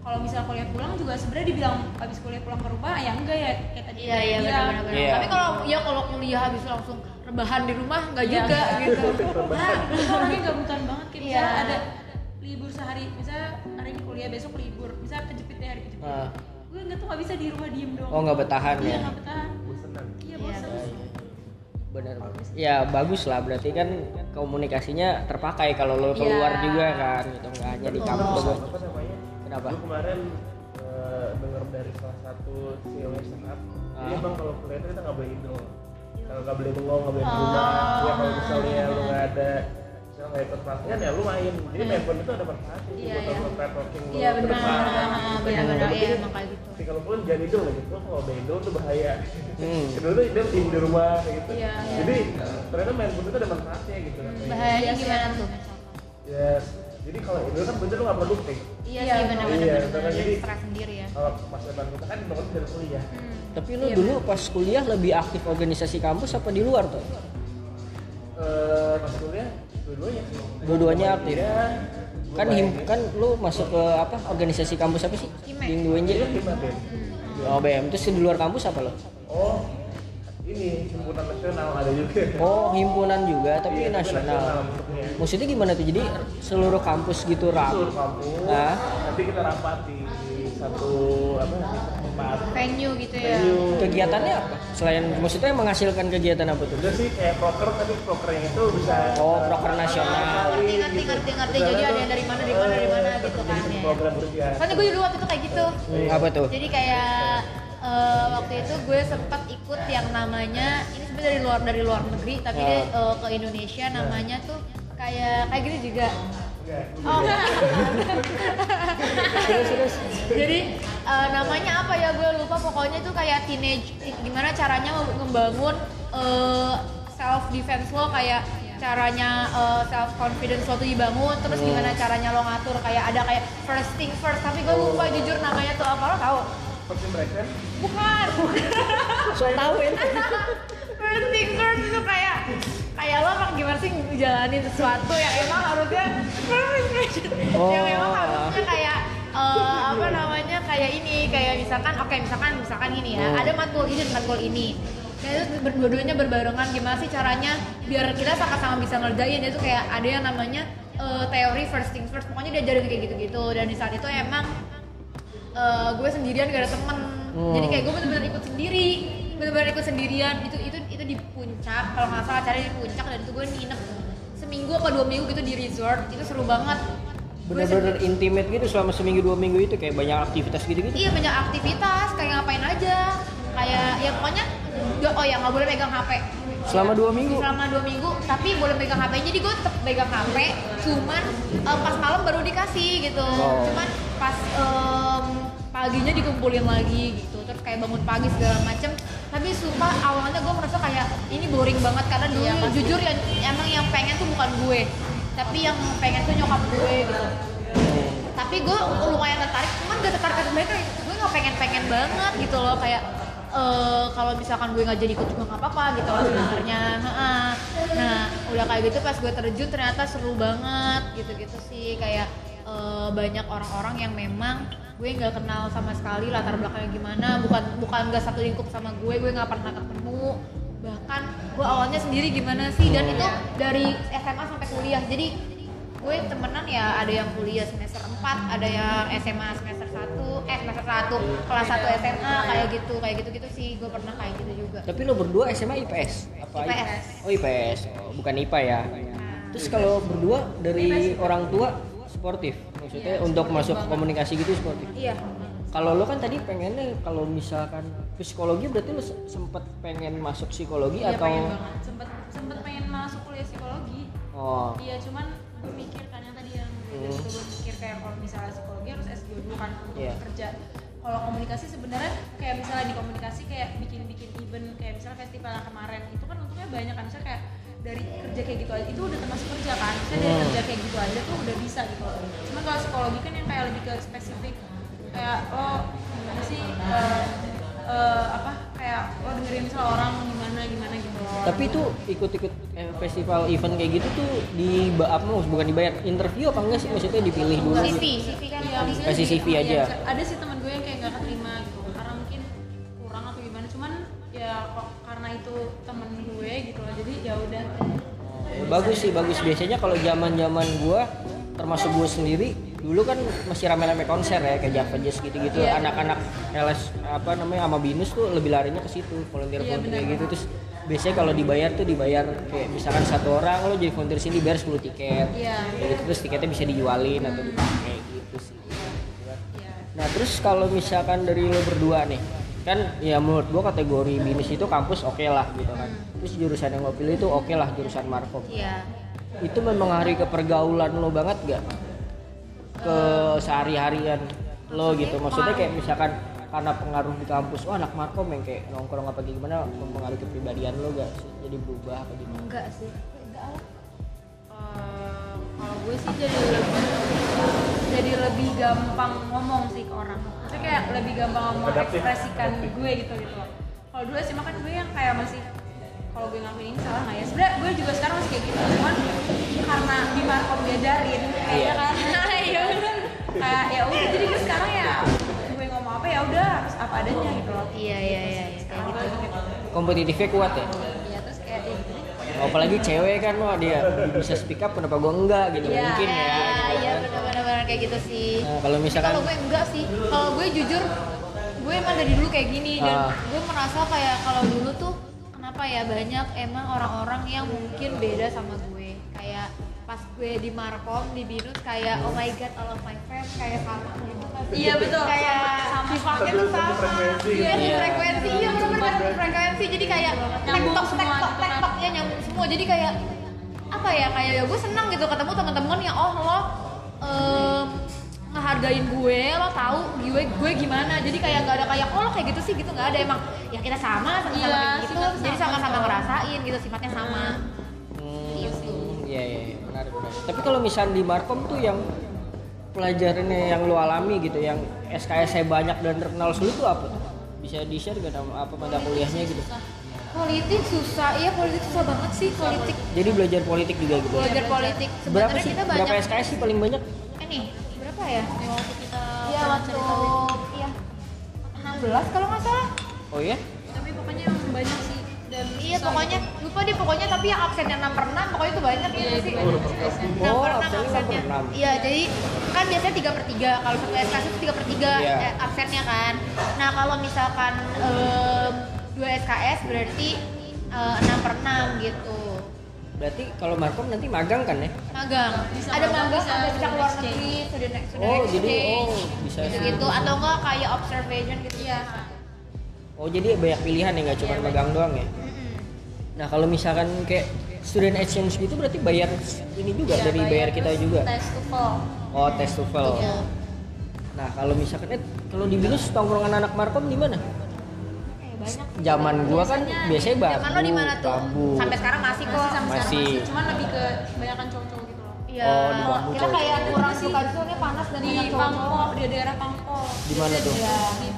C: kalau misal kuliah pulang juga sebenarnya dibilang habis kuliah pulang ke rumah ya enggak ya kayak tadi
D: iya iya benar-benar
A: Iya.
D: tapi kalau ya kalau kuliah habis langsung rebahan di rumah nggak
C: Iya.
D: juga (laughs) gitu
C: Nah, itu orangnya gabutan banget kayak
D: Iya.
C: misalnya ada libur sehari, misalnya hari ini kuliah besok libur, misalnya kejepit deh hari kejepit.
A: Ah.
C: Nggak tuh nggak bisa di rumah diem dong.
A: oh nggak bertahan
C: Iya
A: ya
C: nggak betah.
B: Bosenan.
C: Iya
D: Iya,
C: bosan.
A: benar ya bagus lah berarti kan komunikasinya terpakai kalau lo keluar
C: Iya.
A: juga kan gitu nggak hanya di kampus Kenapa?
B: gue kemarin eh, dengar dari salah satu CEO startup jadi
A: Ah.
B: emang kalau kuliah itu kita nggak boleh idle kalau nggak boleh bengong nggak boleh di rumah ya kalau misalnya lu nggak ada nggak ikut pelatihan ya lu main jadi handphone itu ada manfaatnya.
C: Iya,
B: buat
C: iya.
B: lo networking lo
C: Iya, benar.
D: benar-benar iya emang kayak gitu.
B: Tapi kalau pun jangan idle gitu kalau udah idle tuh bahaya.
A: Hmm. (laughs)
B: idle tuh idle di di rumah gitu.
C: Iya, iya.
B: jadi ternyata handphone itu ada manfaatnya gitu.
D: Bahayanya
C: Iya,
D: gimana
C: iya.
D: tuh?
B: Ya jadi kalau idle kan bener lu nggak produktif.
D: Iya
C: Iya,
D: sih benar-benar
B: iya, karena jadi-
D: stres sendiri ya.
B: kalau masa depan kita kan bangun dari kuliah.
A: Tapi lu dulu pas kuliah lebih aktif organisasi kampus apa di luar tuh?
B: Eh, pas kuliah dua-duanya
A: Dua-duanya aktif. Kan him, kan lu masuk ke apa organisasi kampus apa sih? Di UNJ.
B: Ben.
A: Oh BM terus di luar kampus apa lo?
B: Oh, ini himpunan nasional ada juga.
A: Oh himpunan juga tapi
B: Iya,
A: nasional. Maksudnya gimana tuh? Jadi seluruh kampus gitu
B: Seluruh
A: rap.
B: kampus.
A: Nah.
B: Nanti kita rapat di satu apa.
D: Venue gitu ya
B: Venue.
A: Kegiatannya apa? Selain maksudnya menghasilkan kegiatan apa tuh?
B: Udah sih kayak proker tapi proker yang itu bisa
A: Oh, proker nasional.
D: ngerti ngerti ngerti ngerti jadi ada yang dari mana dari mana dari mana gitu kan ya
B: program kerja.
D: soalnya gue dulu waktu itu kayak gitu
A: Hmm, apa tuh?
D: jadi kayak eh, waktu itu gue sempat ikut yang namanya ini sebenarnya dari luar dari luar negeri tapi dia eh, ke Indonesia namanya tuh kayak kayak gini juga
B: Enggak.
D: Oh. (laughs) Jadi eh, namanya apa ya? Gue lupa. Pokoknya tuh kayak teenage gimana caranya ngebangun self defense lo. Kayak caranya self confidence lo tuh dibangun. Terus gimana caranya lo ngatur? Kayak ada kayak first thing first. Tapi gue lupa jujur namanya tuh apa. Lo tahu
B: First impression.
D: bukan.
A: So tahu ini.
D: first thing first itu kayak kayak lo emang gimana sih ngejalanin sesuatu yang emang harusnya (laughs)
A: Oh.
D: yang emang harusnya kayak eh, apa namanya kayak ini kayak misalkan oke misalkan misalkan ini ya.
A: Oh.
D: ada matkul ini dan matkul ini. Nah, itu berdua-duanya berbarengan gimana sih caranya biar kita sama-sama bisa ngerjain. Itu kayak ada yang namanya eh, teori first things first. Pokoknya diajarin kayak gitu-gitu. Dan di saat itu emang eh, gue sendirian gak ada temen.
A: Hmm.
D: jadi kayak gue bener-bener ikut sendiri. Bener-bener ikut sendirian. Itu itu di puncak kalau nggak salah acaranya di puncak dan itu gue nginep seminggu apa dua minggu gitu di resort itu seru banget
A: Bener-bener intimate gitu selama seminggu dua minggu itu kayak banyak aktivitas gitu-gitu.
D: Iya banyak aktivitas kayak ngapain aja kayak ya pokoknya ya- oh ya nggak boleh pegang HP
A: Selama dua minggu.
D: selama dua minggu tapi boleh pegang HP jadi gue tetap pegang HP cuman eh, pas malam baru dikasih gitu
A: Oh.
D: cuman pas em, paginya dikumpulin lagi gitu kayak bangun pagi segala macem. Tapi sumpah awalnya gue merasa kayak ini boring banget. Karena dulu jujur yang emang yang pengen tuh bukan gue. Tapi yang pengen tuh nyokap gue gitu. Tapi gue lumayan tertarik. Cuman gak tertarik banget gue nggak pengen pengen banget gitu loh. Kayak eh kalau misalkan gue nggak jadi ikut juga nggak apa-apa gitu loh sebenarnya. Nah udah kayak gitu pas gue terjun ternyata seru banget gitu gitu sih. Kayak eh, banyak orang-orang yang memang gue nggak kenal sama sekali latar belakangnya gimana. Bukan bukan nggak satu lingkup sama gue gue nggak pernah ketemu. Bahkan gue awalnya sendiri gimana sih? Dan itu dari SMA sampai kuliah. Jadi gue temenan ya ada yang kuliah semester 4 ada yang SMA semester 1 eh semester 1 kelas 1 SMA kayak gitu kayak gitu gitu sih. Gue pernah kayak gitu juga.
A: Tapi lo berdua SMA IPS? Apa
D: IPS.
A: Oh IPS, oh, bukan IPA ya. Terus kalau berdua dari orang tua sportif, maksudnya untuk masuk komunikasi gitu sportif.
D: iya
A: Kalau lo kan tadi pengennya kalau misalkan psikologi berarti lo se- sempet pengen masuk psikologi
C: Iya
A: atau
C: pengen banget. Sempet sempet pengen masuk kuliah psikologi.
A: oh
C: Iya cuman gue mikir kan yang tadi yang
A: Hmm.
C: gue mikir kayak kalau misalnya psikologi harus S2 dulu kan untuk
A: Iya.
C: kerja. Kalau komunikasi sebenarnya kayak misalnya di komunikasi kayak bikin-bikin event kayak misalnya festival kemarin itu kan untungnya banyak kan misalnya kayak dari kerja kayak gitu aja itu udah termasuk kerja kan? Misalnya dari
A: Hmm.
C: kerja kayak gitu aja tuh udah bisa gitu. Cuman kalau psikologi kan yang kayak lebih ke spesifik kayak lo gimana sih eh, eh, apa kayak lo dengerin misalnya orang gimana gimana gitu loh.
A: Tapi itu ikut-ikut eh, festival event kayak gitu tuh di apa bukan dibayar interview apa enggak sih? Maksudnya dipilih dulu.
D: CV CV kan
C: maksudnya
A: Kasih CV aja.
C: bisa- ada sih teman gue yang kayak gak keterima gitu karena mungkin kurang atau gimana. Cuman ya kok karena itu temen gue gitu loh jadi ya udah.
A: Eh, bagus sih bagus. Biasanya kalau zaman zaman gua termasuk gua sendiri dulu kan masih rame-rame konser ya kayak Java Jazz gitu-gitu.
C: Iya.
A: anak-anak LS apa namanya sama binus tuh lebih larinya ke situ volunteer
C: Iya,
A: volunteer kayak gitu. terus biasanya kalau dibayar tuh dibayar kayak misalkan satu orang lo jadi volunteer sini bayar 10 tiket. Kayak gitu terus tiketnya bisa dijualin atau dipakai gitu sih.
C: Iya.
A: Nah terus kalau misalkan dari lo berdua nih kan ya menurut gua kategori binus itu kampus oke lah gitu kan. Terus jurusan yang lo pilih itu oke lah jurusan markom
D: Iya.
A: itu mempengaruhi ke pergaulan lo banget gak ke sehari-harian lo gitu. Maksudnya kayak misalkan karena pengaruh di kampus wah anak markom yang kayak nongkrong apa gimana mempengaruhi kepribadian lo gak sih? Jadi berubah apa gimana?
D: Enggak sih. Enggak. Lah.
C: Eh, kalau gue sih jadi lebih jadi lebih gampang ngomong sih ke orang. Itu kayak lebih gampang
B: Adaptif.
C: mengekspresikan gue gitu gitu. Loh kalau dulu sih makan gue yang kayak masih kalau gue ngelakuin ini salah nggak ya? Sebenarnya gue juga sekarang masih kayak gitu cuman karena di markom diajarin kayaknya
A: Iya.
C: kan? (laughs) Ya udah kayak ya udah jadi gue sekarang ya gue ngomong apa ya udah harus apa adanya gitu loh.
D: Iya iya iya. Iya, kayak gitu.
C: gue gitu.
A: Kompetitifnya kuat ya?
C: Ya terus kayak ya gitu deh.
A: apalagi cewek kan wah dia bisa speak up kenapa gua enggak gitu?
C: Iya,
A: mungkin ya
D: Iya
A: gitu.
D: iya
A: kan.
D: benar-benar kayak gitu sih.
A: Nah, kalau misalkan
D: Kalau gue enggak sih. Kalau gue jujur gue emang dari dulu kayak gini dan
A: Ah.
D: gue merasa kayak kalau dulu tuh kenapa ya banyak emang orang-orang yang mungkin beda sama gue. Kayak pas gue di Markom di Binus kayak oh my god all of my friends kayak sama gitu kan.
C: Iya, betul.
D: Kayak
C: Sama.
D: sifatnya tuh sama.
B: Frekuensi.
D: Iya di
A: Iya.
D: frekuensi iya benar-benar frekuensi jadi kayak tektok tektok
C: gitu kan.
D: tektok ya nyambung semua jadi kayak apa ya kayak ya gue senang gitu ketemu teman-teman yang oh lo em, ngehargain gue lo tahu gue gue gimana jadi kayak nggak ada kayak oh lo kayak gitu sih gitu nggak ada emang ya kita sama sama-sama
C: Iya,
D: kayak gitu
C: sifatnya
D: jadi
C: sama,
D: sama-sama ngerasain gitu sifatnya sama
A: Hmm,
D: Gitu.
A: Iya iya iya, menarik menarik. Tapi kalau misalnya di Markom tuh yang pelajarannya yang lu alami gitu, yang SKS saya banyak dan terkenal sulit tuh apa tuh? Bisa di share gak apa mata kuliahnya gitu?
D: Politik susah iya politik susah banget sih politik
A: Jadi belajar politik juga gitu.
D: belajar politik
A: Berapa
D: sebenarnya
A: sih?
D: kita
A: Berapa
D: banyak
A: SKS sih paling banyak?
D: ini berapa ya
C: Yang waktu kita
D: Iya waktu iya 16 kalau nggak salah
A: Oh iya?
C: tapi pokoknya emang banyak sih dan
D: Iya pokoknya lupa deh pokoknya tapi yang absennya 6 per 6 pokoknya itu banyak ya
C: iya
D: sih.
C: itu.
D: Enam
A: Oh,
D: per enam
A: absennya enam
D: absennya.
A: enam.
D: Iya jadi kan biasanya 3 per 3 kalau satu SKS itu 3 per 3
A: Iya.
D: eh, absennya kan. Nah kalau misalkan em, dua SKS berarti eh, 6 per 6 gitu.
A: Berarti kalau Markom nanti magang kan ya?
D: Magang.
C: Bisa
D: ada
C: magang, bisa
D: ada bisa keluar negeri, student, student
A: Oh,
D: exchange.
A: jadi oh bisa.
D: gitu, gitu atau enggak kayak observation gitu
C: iya
A: Oh, jadi banyak pilihan ya nggak cuma
D: Iya,
A: magang doang ya?
D: Mm-mm.
A: Nah, kalau misalkan kayak student exchange gitu berarti bayar ini juga
C: Iya,
A: dari bayar kita
C: terus
A: juga.
C: tes TOEFL
A: Oh, tes TOEFL.
D: Iya.
A: Nah, kalau misalkan eh kalau di Binus tongkrongan anak Markom di mana?
D: Banyak.
A: Zaman gua kan
C: Biasanya
A: bambu.
D: Zaman lo di mana tuh?
A: bambu.
D: Sampai sekarang masih kok.
C: masih sampai sekarang
A: Masih.
C: masih cuman lebih ke kebanyakan cowok-cowok gitu loh
D: Iya.
A: Oh, di bambu
D: kita
A: cowok.
D: kayak kurang suka itu soalnya panas dan
C: di. Pangpo di daerah Pangpo
A: Di mana tuh?
D: Iya.
C: di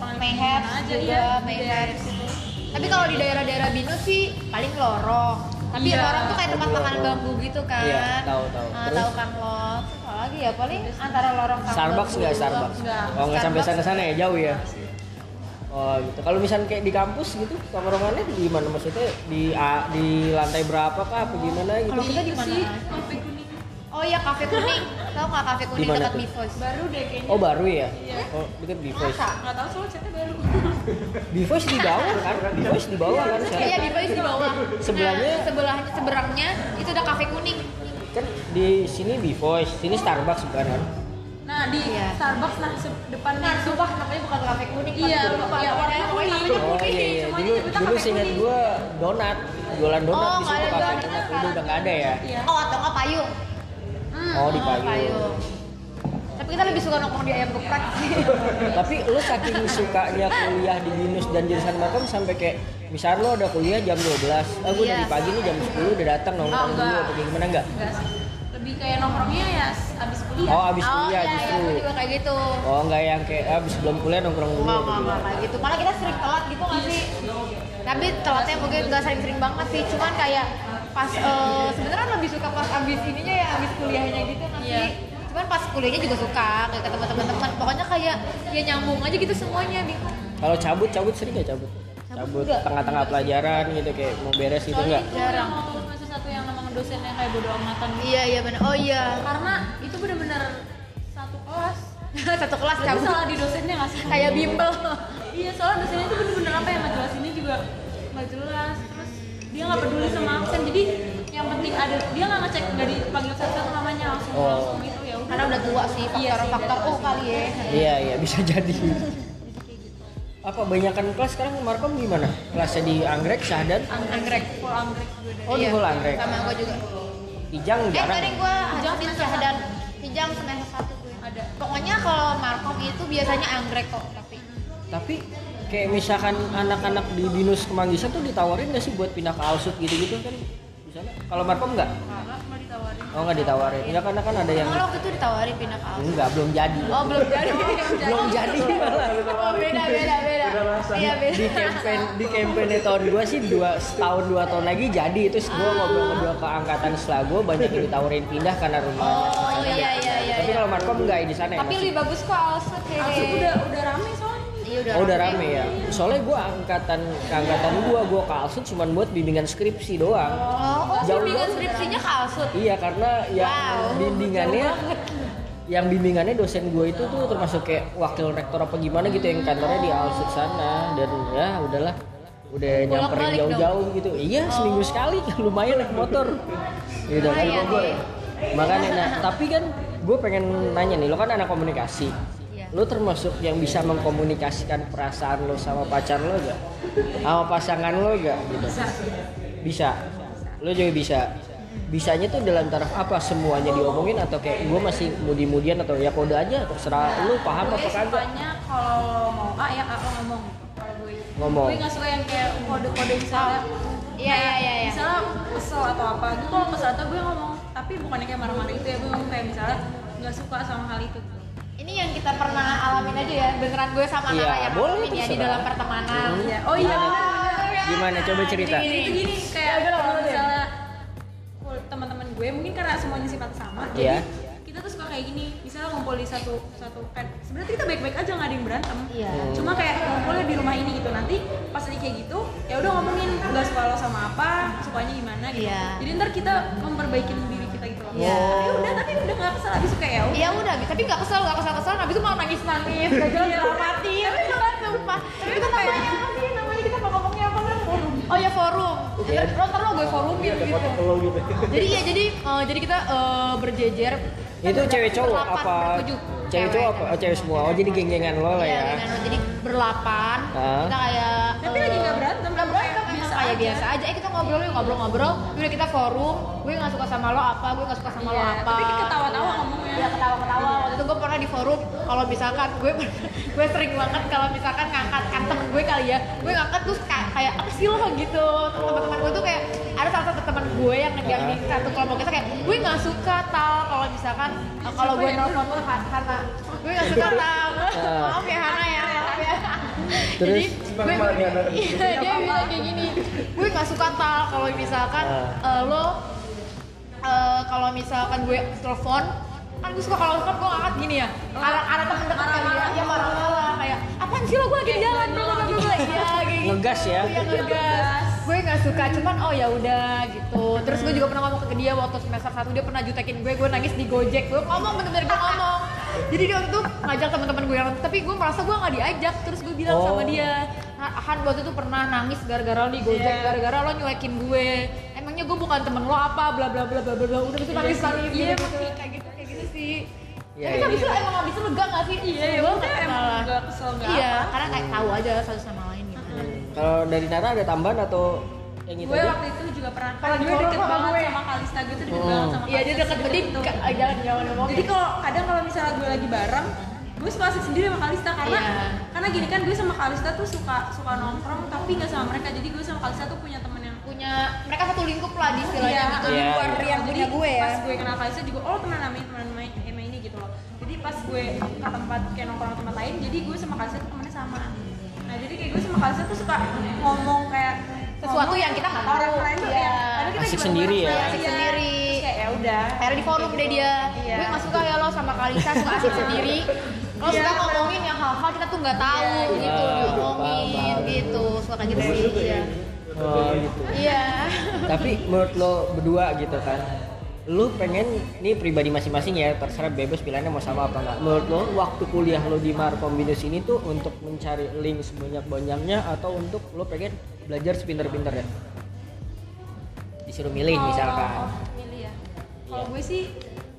C: aja
D: juga,
C: ya di
D: Mayhem.
C: daerah situ
D: Tapi kalau di daerah-daerah Binus sih paling lorong. Tapi
C: Iya.
D: lorong tuh kayak tempat makan bambu gitu kan.
A: Iya, tahu, tahu. Terus?
D: tahu kan lo. Terus apa lagi ya paling antara lorong sama
A: Starbucks
D: bambu
A: nggak
D: doang.
A: Starbucks?
C: Nggak.
A: Oh, nggak sampai sana-sana ya, jauh ya. Oh, gitu. Kalau misalnya kayak di kampus gitu, tongkrongannya di mana maksudnya? Di A- di lantai berapa kah apa gimana gitu?
D: Kalau kita di
C: Itu
D: mana?
C: kafe kuning
D: Oh iya kafe kuning. Tahu nggak kafe kuning dekat? Bivoice?
C: baru deh kayaknya
A: Oh, baru ya?
C: Iya.
A: Oh, B-Voice.
D: Masa?
C: nggak tahu soalnya chatnya baru (laughs)
A: B-Voice di bawah kan? B-Voice di bawah kan?
D: Iya
A: sekarang?
D: Bivoice di bawah.
A: Sebelahnya?
D: Nah, sebelahnya seberangnya itu ada kafe kuning.
A: Kan di sini B-Voice, sini Starbucks bukan kan?
C: Nah di
D: Iya.
C: Starbucks nah depannya
D: Nah,
C: itu
D: sumpah namanya bukan kafe kuning.
C: Iya,
D: tapi
C: lupa.
D: ya, warnanya pokoknya namanya
A: Oh
D: kuning.
A: iya iya,
C: cuma
A: dulu dulu
C: kuning.
A: gua donat, jualan donat
D: Oh,
A: di situ
D: ada
A: kafe
D: sekarang.
A: udah udah nggak ada ya?
C: iya
D: Oh, atau nggak payung.
C: Hmm.
A: Oh di
D: Oh,
A: payung.
D: Tapi kita lebih suka nongkrong di ayam geprek sih. (laughs)
A: Tapi lu saking sukanya kuliah di Binus dan jurusan Markom sampai kayak misalnya lu ada kuliah jam 12, ah gua
D: Iya.
A: dari pagi nih jam 10 udah datang nongkrong
C: Oh,
A: dulu apa gimana enggak?
C: Enggak sih. Lebih kayak nongkrongnya ya abis kuliah.
A: Oh abis
D: oh,
A: kuliah
D: iya,
A: justru.
D: iya, aku juga kayak gitu.
A: Oh enggak yang kayak ah, abis belum kuliah nongkrong dulu
D: Enggak, enggak, enggak
A: gimana?
D: kayak gitu. Malah kita sering telat gitu nggak sih? Tapi telatnya mungkin nggak sering-sering banget sih. Cuman kayak pas eh, sebenarnya lebih suka pas abis ininya ya abis kuliahnya gitu nggak
C: Iya.
D: sih? Cuman pas kuliahnya juga suka kayak ketemu teman-teman. Pokoknya kayak ya nyambung aja gitu semuanya bingung.
A: Kalau cabut cabut sering gak cabut? Cabut tengah-tengah pelajaran gitu kayak mau beres gitu enggak?
D: Jarang.
C: Satu yang kayak bodo amatan gitu.
D: Iya iya benar. Oh iya.
C: Karena itu bener-bener satu kelas (laughs)
D: satu kelas cabut
C: salah di dosennya nggak sih
D: kayak bimbel (laughs)
C: iya soalnya dosennya tuh bener-bener apa yang ngejelasinnya juga nggak jelas terus dia nggak peduli sama absen jadi yang penting ada dia nggak ngecek nggak dipanggil satu-satu namanya langsung
A: Oh.
C: langsung itu ya
D: karena udah tua sih
C: Iya
D: faktor
C: sih,
D: faktor oh kali ya
A: Iya iya bisa jadi. (laughs) Apa banyakan kelas sekarang Markom gimana? Kelasnya di Anggrek, Syahdan,
C: anggrek full anggrek gue deh
A: Oh, di Full Anggrek.
D: sama gue juga
A: Ijang
D: eh
A: jarang.
D: tadi gue
C: Hijau
D: hadapin
C: semester
D: dan hijau semester satu gue
C: ada
D: pokoknya kalau markom itu biasanya anggrek kok tapi
A: Tapi kayak misalkan anak-anak di Binus Kemanggisan tuh ditawarin gak sih buat pindah ke Alsut gitu-gitu kan? Di sana. Kalau Markom nggak?
C: karena cuma ditawarin
A: Oh nggak ditawarin. Ya karena kan ada yang
D: lo waktu itu ditawarin pindah ke
A: enggak belum jadi.
D: oh belum jadi. (laughs)
A: Belum jadi. (laughs) malah.
D: oh beda beda beda. Iya beda.
A: Di campaign di campaign tahun gue sih dua setahun dua tahun lagi jadi. Terus gue ngobrol-ngobrol ke angkatan setelah gue banyak yang ditawarin pindah karena rumahnya
D: oh iya iya iya
A: tapi
D: iya.
A: kalau Markom enggak di sana ya
D: tapi lebih bagus kok Alsut kayaknya
C: Alsut udah udah rame soalnya
D: iya udah
A: oh udah rame. ya? Soalnya gue angkatan angkatan gue gue ke Alsut cuma buat bimbingan skripsi doang.
D: Oh, oh
A: Jauh
D: bimbingan skripsinya ke Alsut
A: iya karena yang
D: Wow,
A: bimbingannya yang bimbingannya dosen gue itu tuh termasuk kayak wakil rektor apa gimana gitu yang kantornya di Alsut sana. Dan ya udahlah. Udah nyamperin jauh-jauh gitu. Iya seminggu sekali. (laughs) Lumayan naik motor. Gitu kan
D: Lumayan,
A: Bogor
D: iya.
A: makanya nah tapi kan gue pengen nanya nih lo kan anak komunikasi Lo termasuk yang bisa mengkomunikasikan perasaan lo sama pacar lo gak sama pasangan lo gak gitu bisa. Lo juga bisa. Bisanya tuh dalam taraf apa? Semuanya diomongin atau kayak gue masih mudi-mudian atau ya kode aja? Terserah lo paham
C: gue
A: apa kagak.
C: kalau mau A ya A lo ngomong. Kalau gue
A: Ngomong.
C: gue nggak suka yang kayak kode-kode misalnya.
D: Iya, iya, iya, iya.
C: misalnya kesel atau apa gue kalau kesel atau gue ngomong. Tapi bukannya kayak marah-marah itu ya gue ngomong kayak misalnya nggak suka sama hal itu
D: ini yang kita pernah alamin aja ya beneran gue sama
A: Iya,
D: Nara yang
A: boleh,
D: ya di
A: terserah.
D: dalam pertemanan.
C: Iya. oh iya
A: gimana? Coba cerita.
C: Jadi itu gini kayak kalau misalnya full teman-teman gue mungkin karena semuanya sifat sama
A: Iya.
C: jadi kita tuh suka kayak gini. Misalnya ngumpul di satu satu kan sebenarnya kita baik-baik aja nggak ada yang berantem.
D: Iya.
C: cuma kayak ngumpulnya di rumah ini gitu. Nanti pas lagi kayak gitu ya udah ngomongin nggak suka lo sama apa sukanya gimana gitu.
D: Iya.
C: jadi ntar kita memperbaiki diri gitu
D: Iya.
C: ya udah tapi udah nggak kesel habis suka ya udah
D: Iya udah, tapi nggak kesel, nggak kesel kesel, habis itu malah nangis nangis, gak jelas dramatis, beneran sumpah. Tapi itu namanya apa sih? Namanya kita mau ngomongnya apa kan? Forum. Oh ya forum.
A: Iya.
D: Lo ntar lo gue forumin gitu.
B: Lo gitu.
D: Jadi ya jadi eh, jadi kita eh, berjejer.
A: itu cewek cowok apa cewek cowok apa oh, cewek semua oh jadi geng-gengan lo lah
D: Iya,
A: ya
D: lo. jadi berlapan. Kita kayak
C: Tapi lagi nggak berantem,
D: nggak berantem,
C: kayak biasa aja.
D: biasa aja. Eh kita ngobrol yuk, ngobrol-ngobrol. Udah kita forum. Gue nggak suka sama lo apa, gue nggak suka sama lo
C: Iya,
D: apa.
C: tapi ketawa-tawa ngomongnya.
D: Iya ketawa-ketawa. Waktu itu gue pernah di forum. Kalau misalkan gue (laughs) gue sering banget kalau misalkan ngangkat kan temen gue kali ya, gue ngangkat terus kayak, apa sih lo gitu. Teman-teman gue tuh kayak ada salah satu teman gue yang yang di satu kelompok kita kayak gue nggak suka tal kalau misalkan kalau gue nelfon tuh Han- Hana, gue nggak suka tal. Maaf ya Hana ya, maaf ya.
A: Terus?
D: Jadi gue
B: ya, (laughs)
D: iya dia bilang kayak gini, gue nggak suka tal. Kalau misalkan uh, lo eh, kalau misalkan gue telepon kan gue suka kalau telepon gue ngangkat gini ya. Arah arah temen dekat kali ya ya marah-marah kayak apaan sih lo? Gue lagi di jalan bla bla bla. Iya kayak gitu.
A: Ngegas ya?
D: Iya, ngegas. Gue nggak suka cuman oh ya udah gitu. Terus gue juga pernah ngomong ke dia waktu semester satu dia pernah jutekin gue gue nangis di gojek. Gue ngomong bener-bener gue ngomong jadi dia waktu itu ngajak teman-teman gue yang tapi gue merasa gue nggak diajak. Terus gue bilang
A: Oh.
D: sama dia "Ah, Han waktu itu pernah nangis gara-gara lo di gojek
C: Iya.
D: gara-gara lo nyuekin gue. Emangnya gue bukan temen lo apa? Bla bla bla bla bla bla. Udah bisa nangis nangis
C: Iya,
D: gitu, kayak gitu kayak gitu sih.
A: Iya,
D: tapi
A: iya.
D: abis itu emang abis itu lega gak sih?
C: Iya, ya
D: Gue nggak
C: emang nggak kesel nggak
D: iya
C: apa.
D: karena kayak tahu aja satu sama lain gitu.
A: Kalau dari Nara ada tambahan atau yang itu
C: gue waktu itu juga pernah
D: Kalau
C: kan gue deket
D: sama
C: banget
D: gue.
C: sama Kalista gue tuh deket
A: Oh.
C: banget sama
D: iya dia
C: Kalista
D: deket. Jadi jangan jangan ngomong
C: jadi kalau kadang kalau misalnya gue lagi bareng gue suka asik sendiri sama Kalista karena
D: Iya.
C: karena gini kan gue sama Kalista tuh suka suka nongkrong tapi nggak sama mereka. Jadi gue sama Kalista tuh punya temen yang
D: punya mereka satu lingkup lah di istilahnya
C: Iya,
D: gitu.
A: Iya, iya.
D: yang punya gue ya.
C: pas gue kenal Kalista juga oh pernah namain teman main Emma ini gitu loh. Jadi pas gue ke tempat kayak nongkrong tempat lain jadi gue sama Kalista tuh temennya sama. Nah jadi kayak gue sama Kalista tuh suka ngomong kayak
D: Sesuatu yang kita nggak tahu.
C: orang lain tuh
D: Iya.
C: ya padahal kita
A: Asik sendiri ya.
D: Asik
C: iya.
D: sendiri.
C: Terus kayak ya udah
D: akhirnya di forum deh dia
C: Iya.
D: gue nggak suka ya lo sama Kalisa suka (laughs) asik sendiri lo
C: Iya.
D: suka ngomongin yang hal-hal kita tuh nggak tahu
C: Iya,
D: gitu
A: iya.
D: diomongin
A: paham.
D: gitu suka kayak gitu sih iya
A: oh gitu
D: iya
A: tapi menurut lo berdua gitu kan lu pengen ini pribadi masing-masing ya terserah bebas pilihannya mau sama apa enggak menurut lo waktu kuliah lo di Markom Binus ini tuh untuk mencari link sebanyak-banyaknya atau untuk lo pengen belajar sepinter-pinter ya disuruh milih
C: Kalau
A: misalkan.
C: milih ya. Kalau gue sih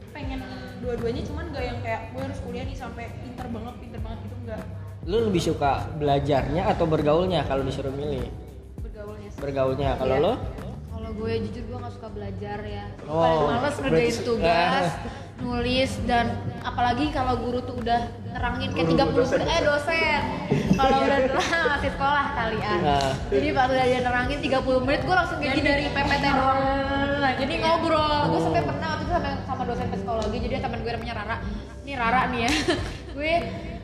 C: pengen dua-duanya cuman gak yang kayak gue harus kuliah nih sampai pinter banget pinter banget gitu enggak
A: lo lebih suka belajarnya atau bergaulnya kalau disuruh milih?
C: Bergaulnya sih.
A: Bergaulnya. Kalau
D: Iya.
A: lo?
D: Kalau gue jujur gue nggak suka belajar ya.
A: Oh,
D: Paling males ngerjain tugas, (laughs) nulis dan apalagi kalau guru tuh udah nerangin kayak 30 menit eh dosen. Kalau udah nerang masih sekolah kali ah.
A: Nah.
D: Jadi pas udah dia nerangin 30 menit gue langsung kayak gini dari PPT doang. Nah, jadi ngobrol. Gue sampai pernah waktu itu sama, sama dosen psikologi jadi teman gue namanya Rara. Ini Rara nih ya. (laughs) gue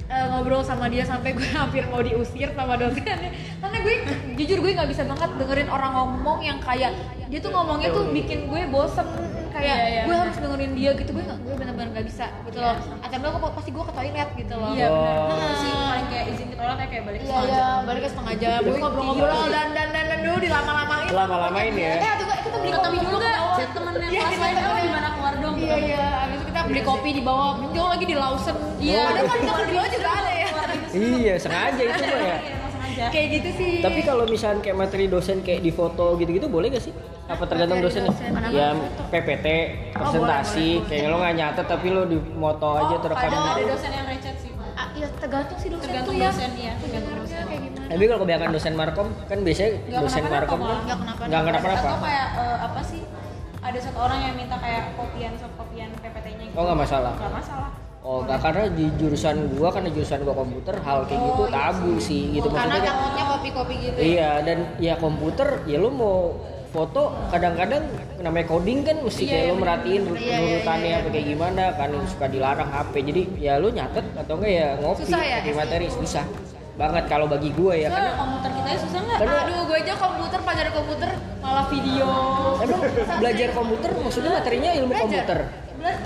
D: eh, ngobrol sama dia sampai gue (laughs) hampir mau diusir sama dosennya karena gue jujur gue nggak bisa banget dengerin orang ngomong yang kayak dia tuh ngomongnya tuh bikin gue bosen kayak
C: Iya, iya.
D: gue harus dengerin dia gitu gue nggak gue benar-benar nggak bisa gitu loh. Atau enggak gue pasti gue ke toilet gitu loh.
C: Iya benar.
A: Oh.
C: Nah, sih paling kayak izin ke toilet ya kayak balik ke
D: Iya
C: sekolah
D: iya balik ke setengah jam. Gue ngobrol-ngobrol dan dan dan dan dulu dilama-lamain.
A: Lama-lamain ya?
D: eh tuh kita beli kopi dulu
C: chat temen yang
D: Iya,
C: kelas
D: iya,
C: lain
D: iya.
C: gimana keluar dong?
D: Iya iya. Abis itu kita beli kopi di bawah. Jauh lagi di Lawson.
C: Iya.
D: ada kan kita berdua juga ada ya.
A: Iya sengaja itu ya
C: Sengaja
D: kayak gitu sih
A: Tapi kalau misalnya kayak materi dosen kayak di foto gitu-gitu boleh gak sih? Apa tergantung
D: Materi
A: dosennya?
D: dosen,
A: Ya? PPT,
D: Oh,
A: presentasi,
D: boleh, boleh.
A: kayak lo nggak nyatet tapi lo di moto aja
C: oh
A: terekam.
C: kadang ada dosen yang recet sih
D: Ah, iya tergantung sih dosen
C: Tergantung
D: tuh ya
C: dosen, iya, tergantung dosen.
D: kayak gimana
A: Tapi kalau kebanyakan dosen markom kan biasanya
C: Nggak
A: dosen markom kan.
D: Nggak kenapa-napa.
A: nggak kenapa-napa.
C: atau kayak eh, apa sih ada satu orang yang minta kayak kopian soft kopian PPT-nya gitu
A: Oh nggak masalah.
C: nggak masalah
A: Oh nggak karena di jurusan gua karena jurusan gua komputer hal kayak gitu
C: Oh, iya
A: tabu sih gitu
D: karena
A: maksudnya. kayak-
D: takutnya kopi-kopi gitu ya.
A: Iya dan ya komputer ya lo mau foto kadang-kadang namanya coding kan mesti
C: Iya,
A: kayak
C: iya,
A: lo merhatiin.
D: Iya, iya,
A: urutannya
D: iya,
A: apa kayak gimana kan suka dilarang HP jadi ya lo nyatet atau enggak ya ngopi
D: Susah ya, SD?
A: materi susah banget kalau bagi gue ya
C: Soalnya
A: karena
C: komputer kita ya susah nggak
A: Karena-
D: Aduh, gue aja komputer pelajaran komputer malah video.
A: emang belajar komputer maksudnya materinya ilmu
D: Belajar.
A: komputer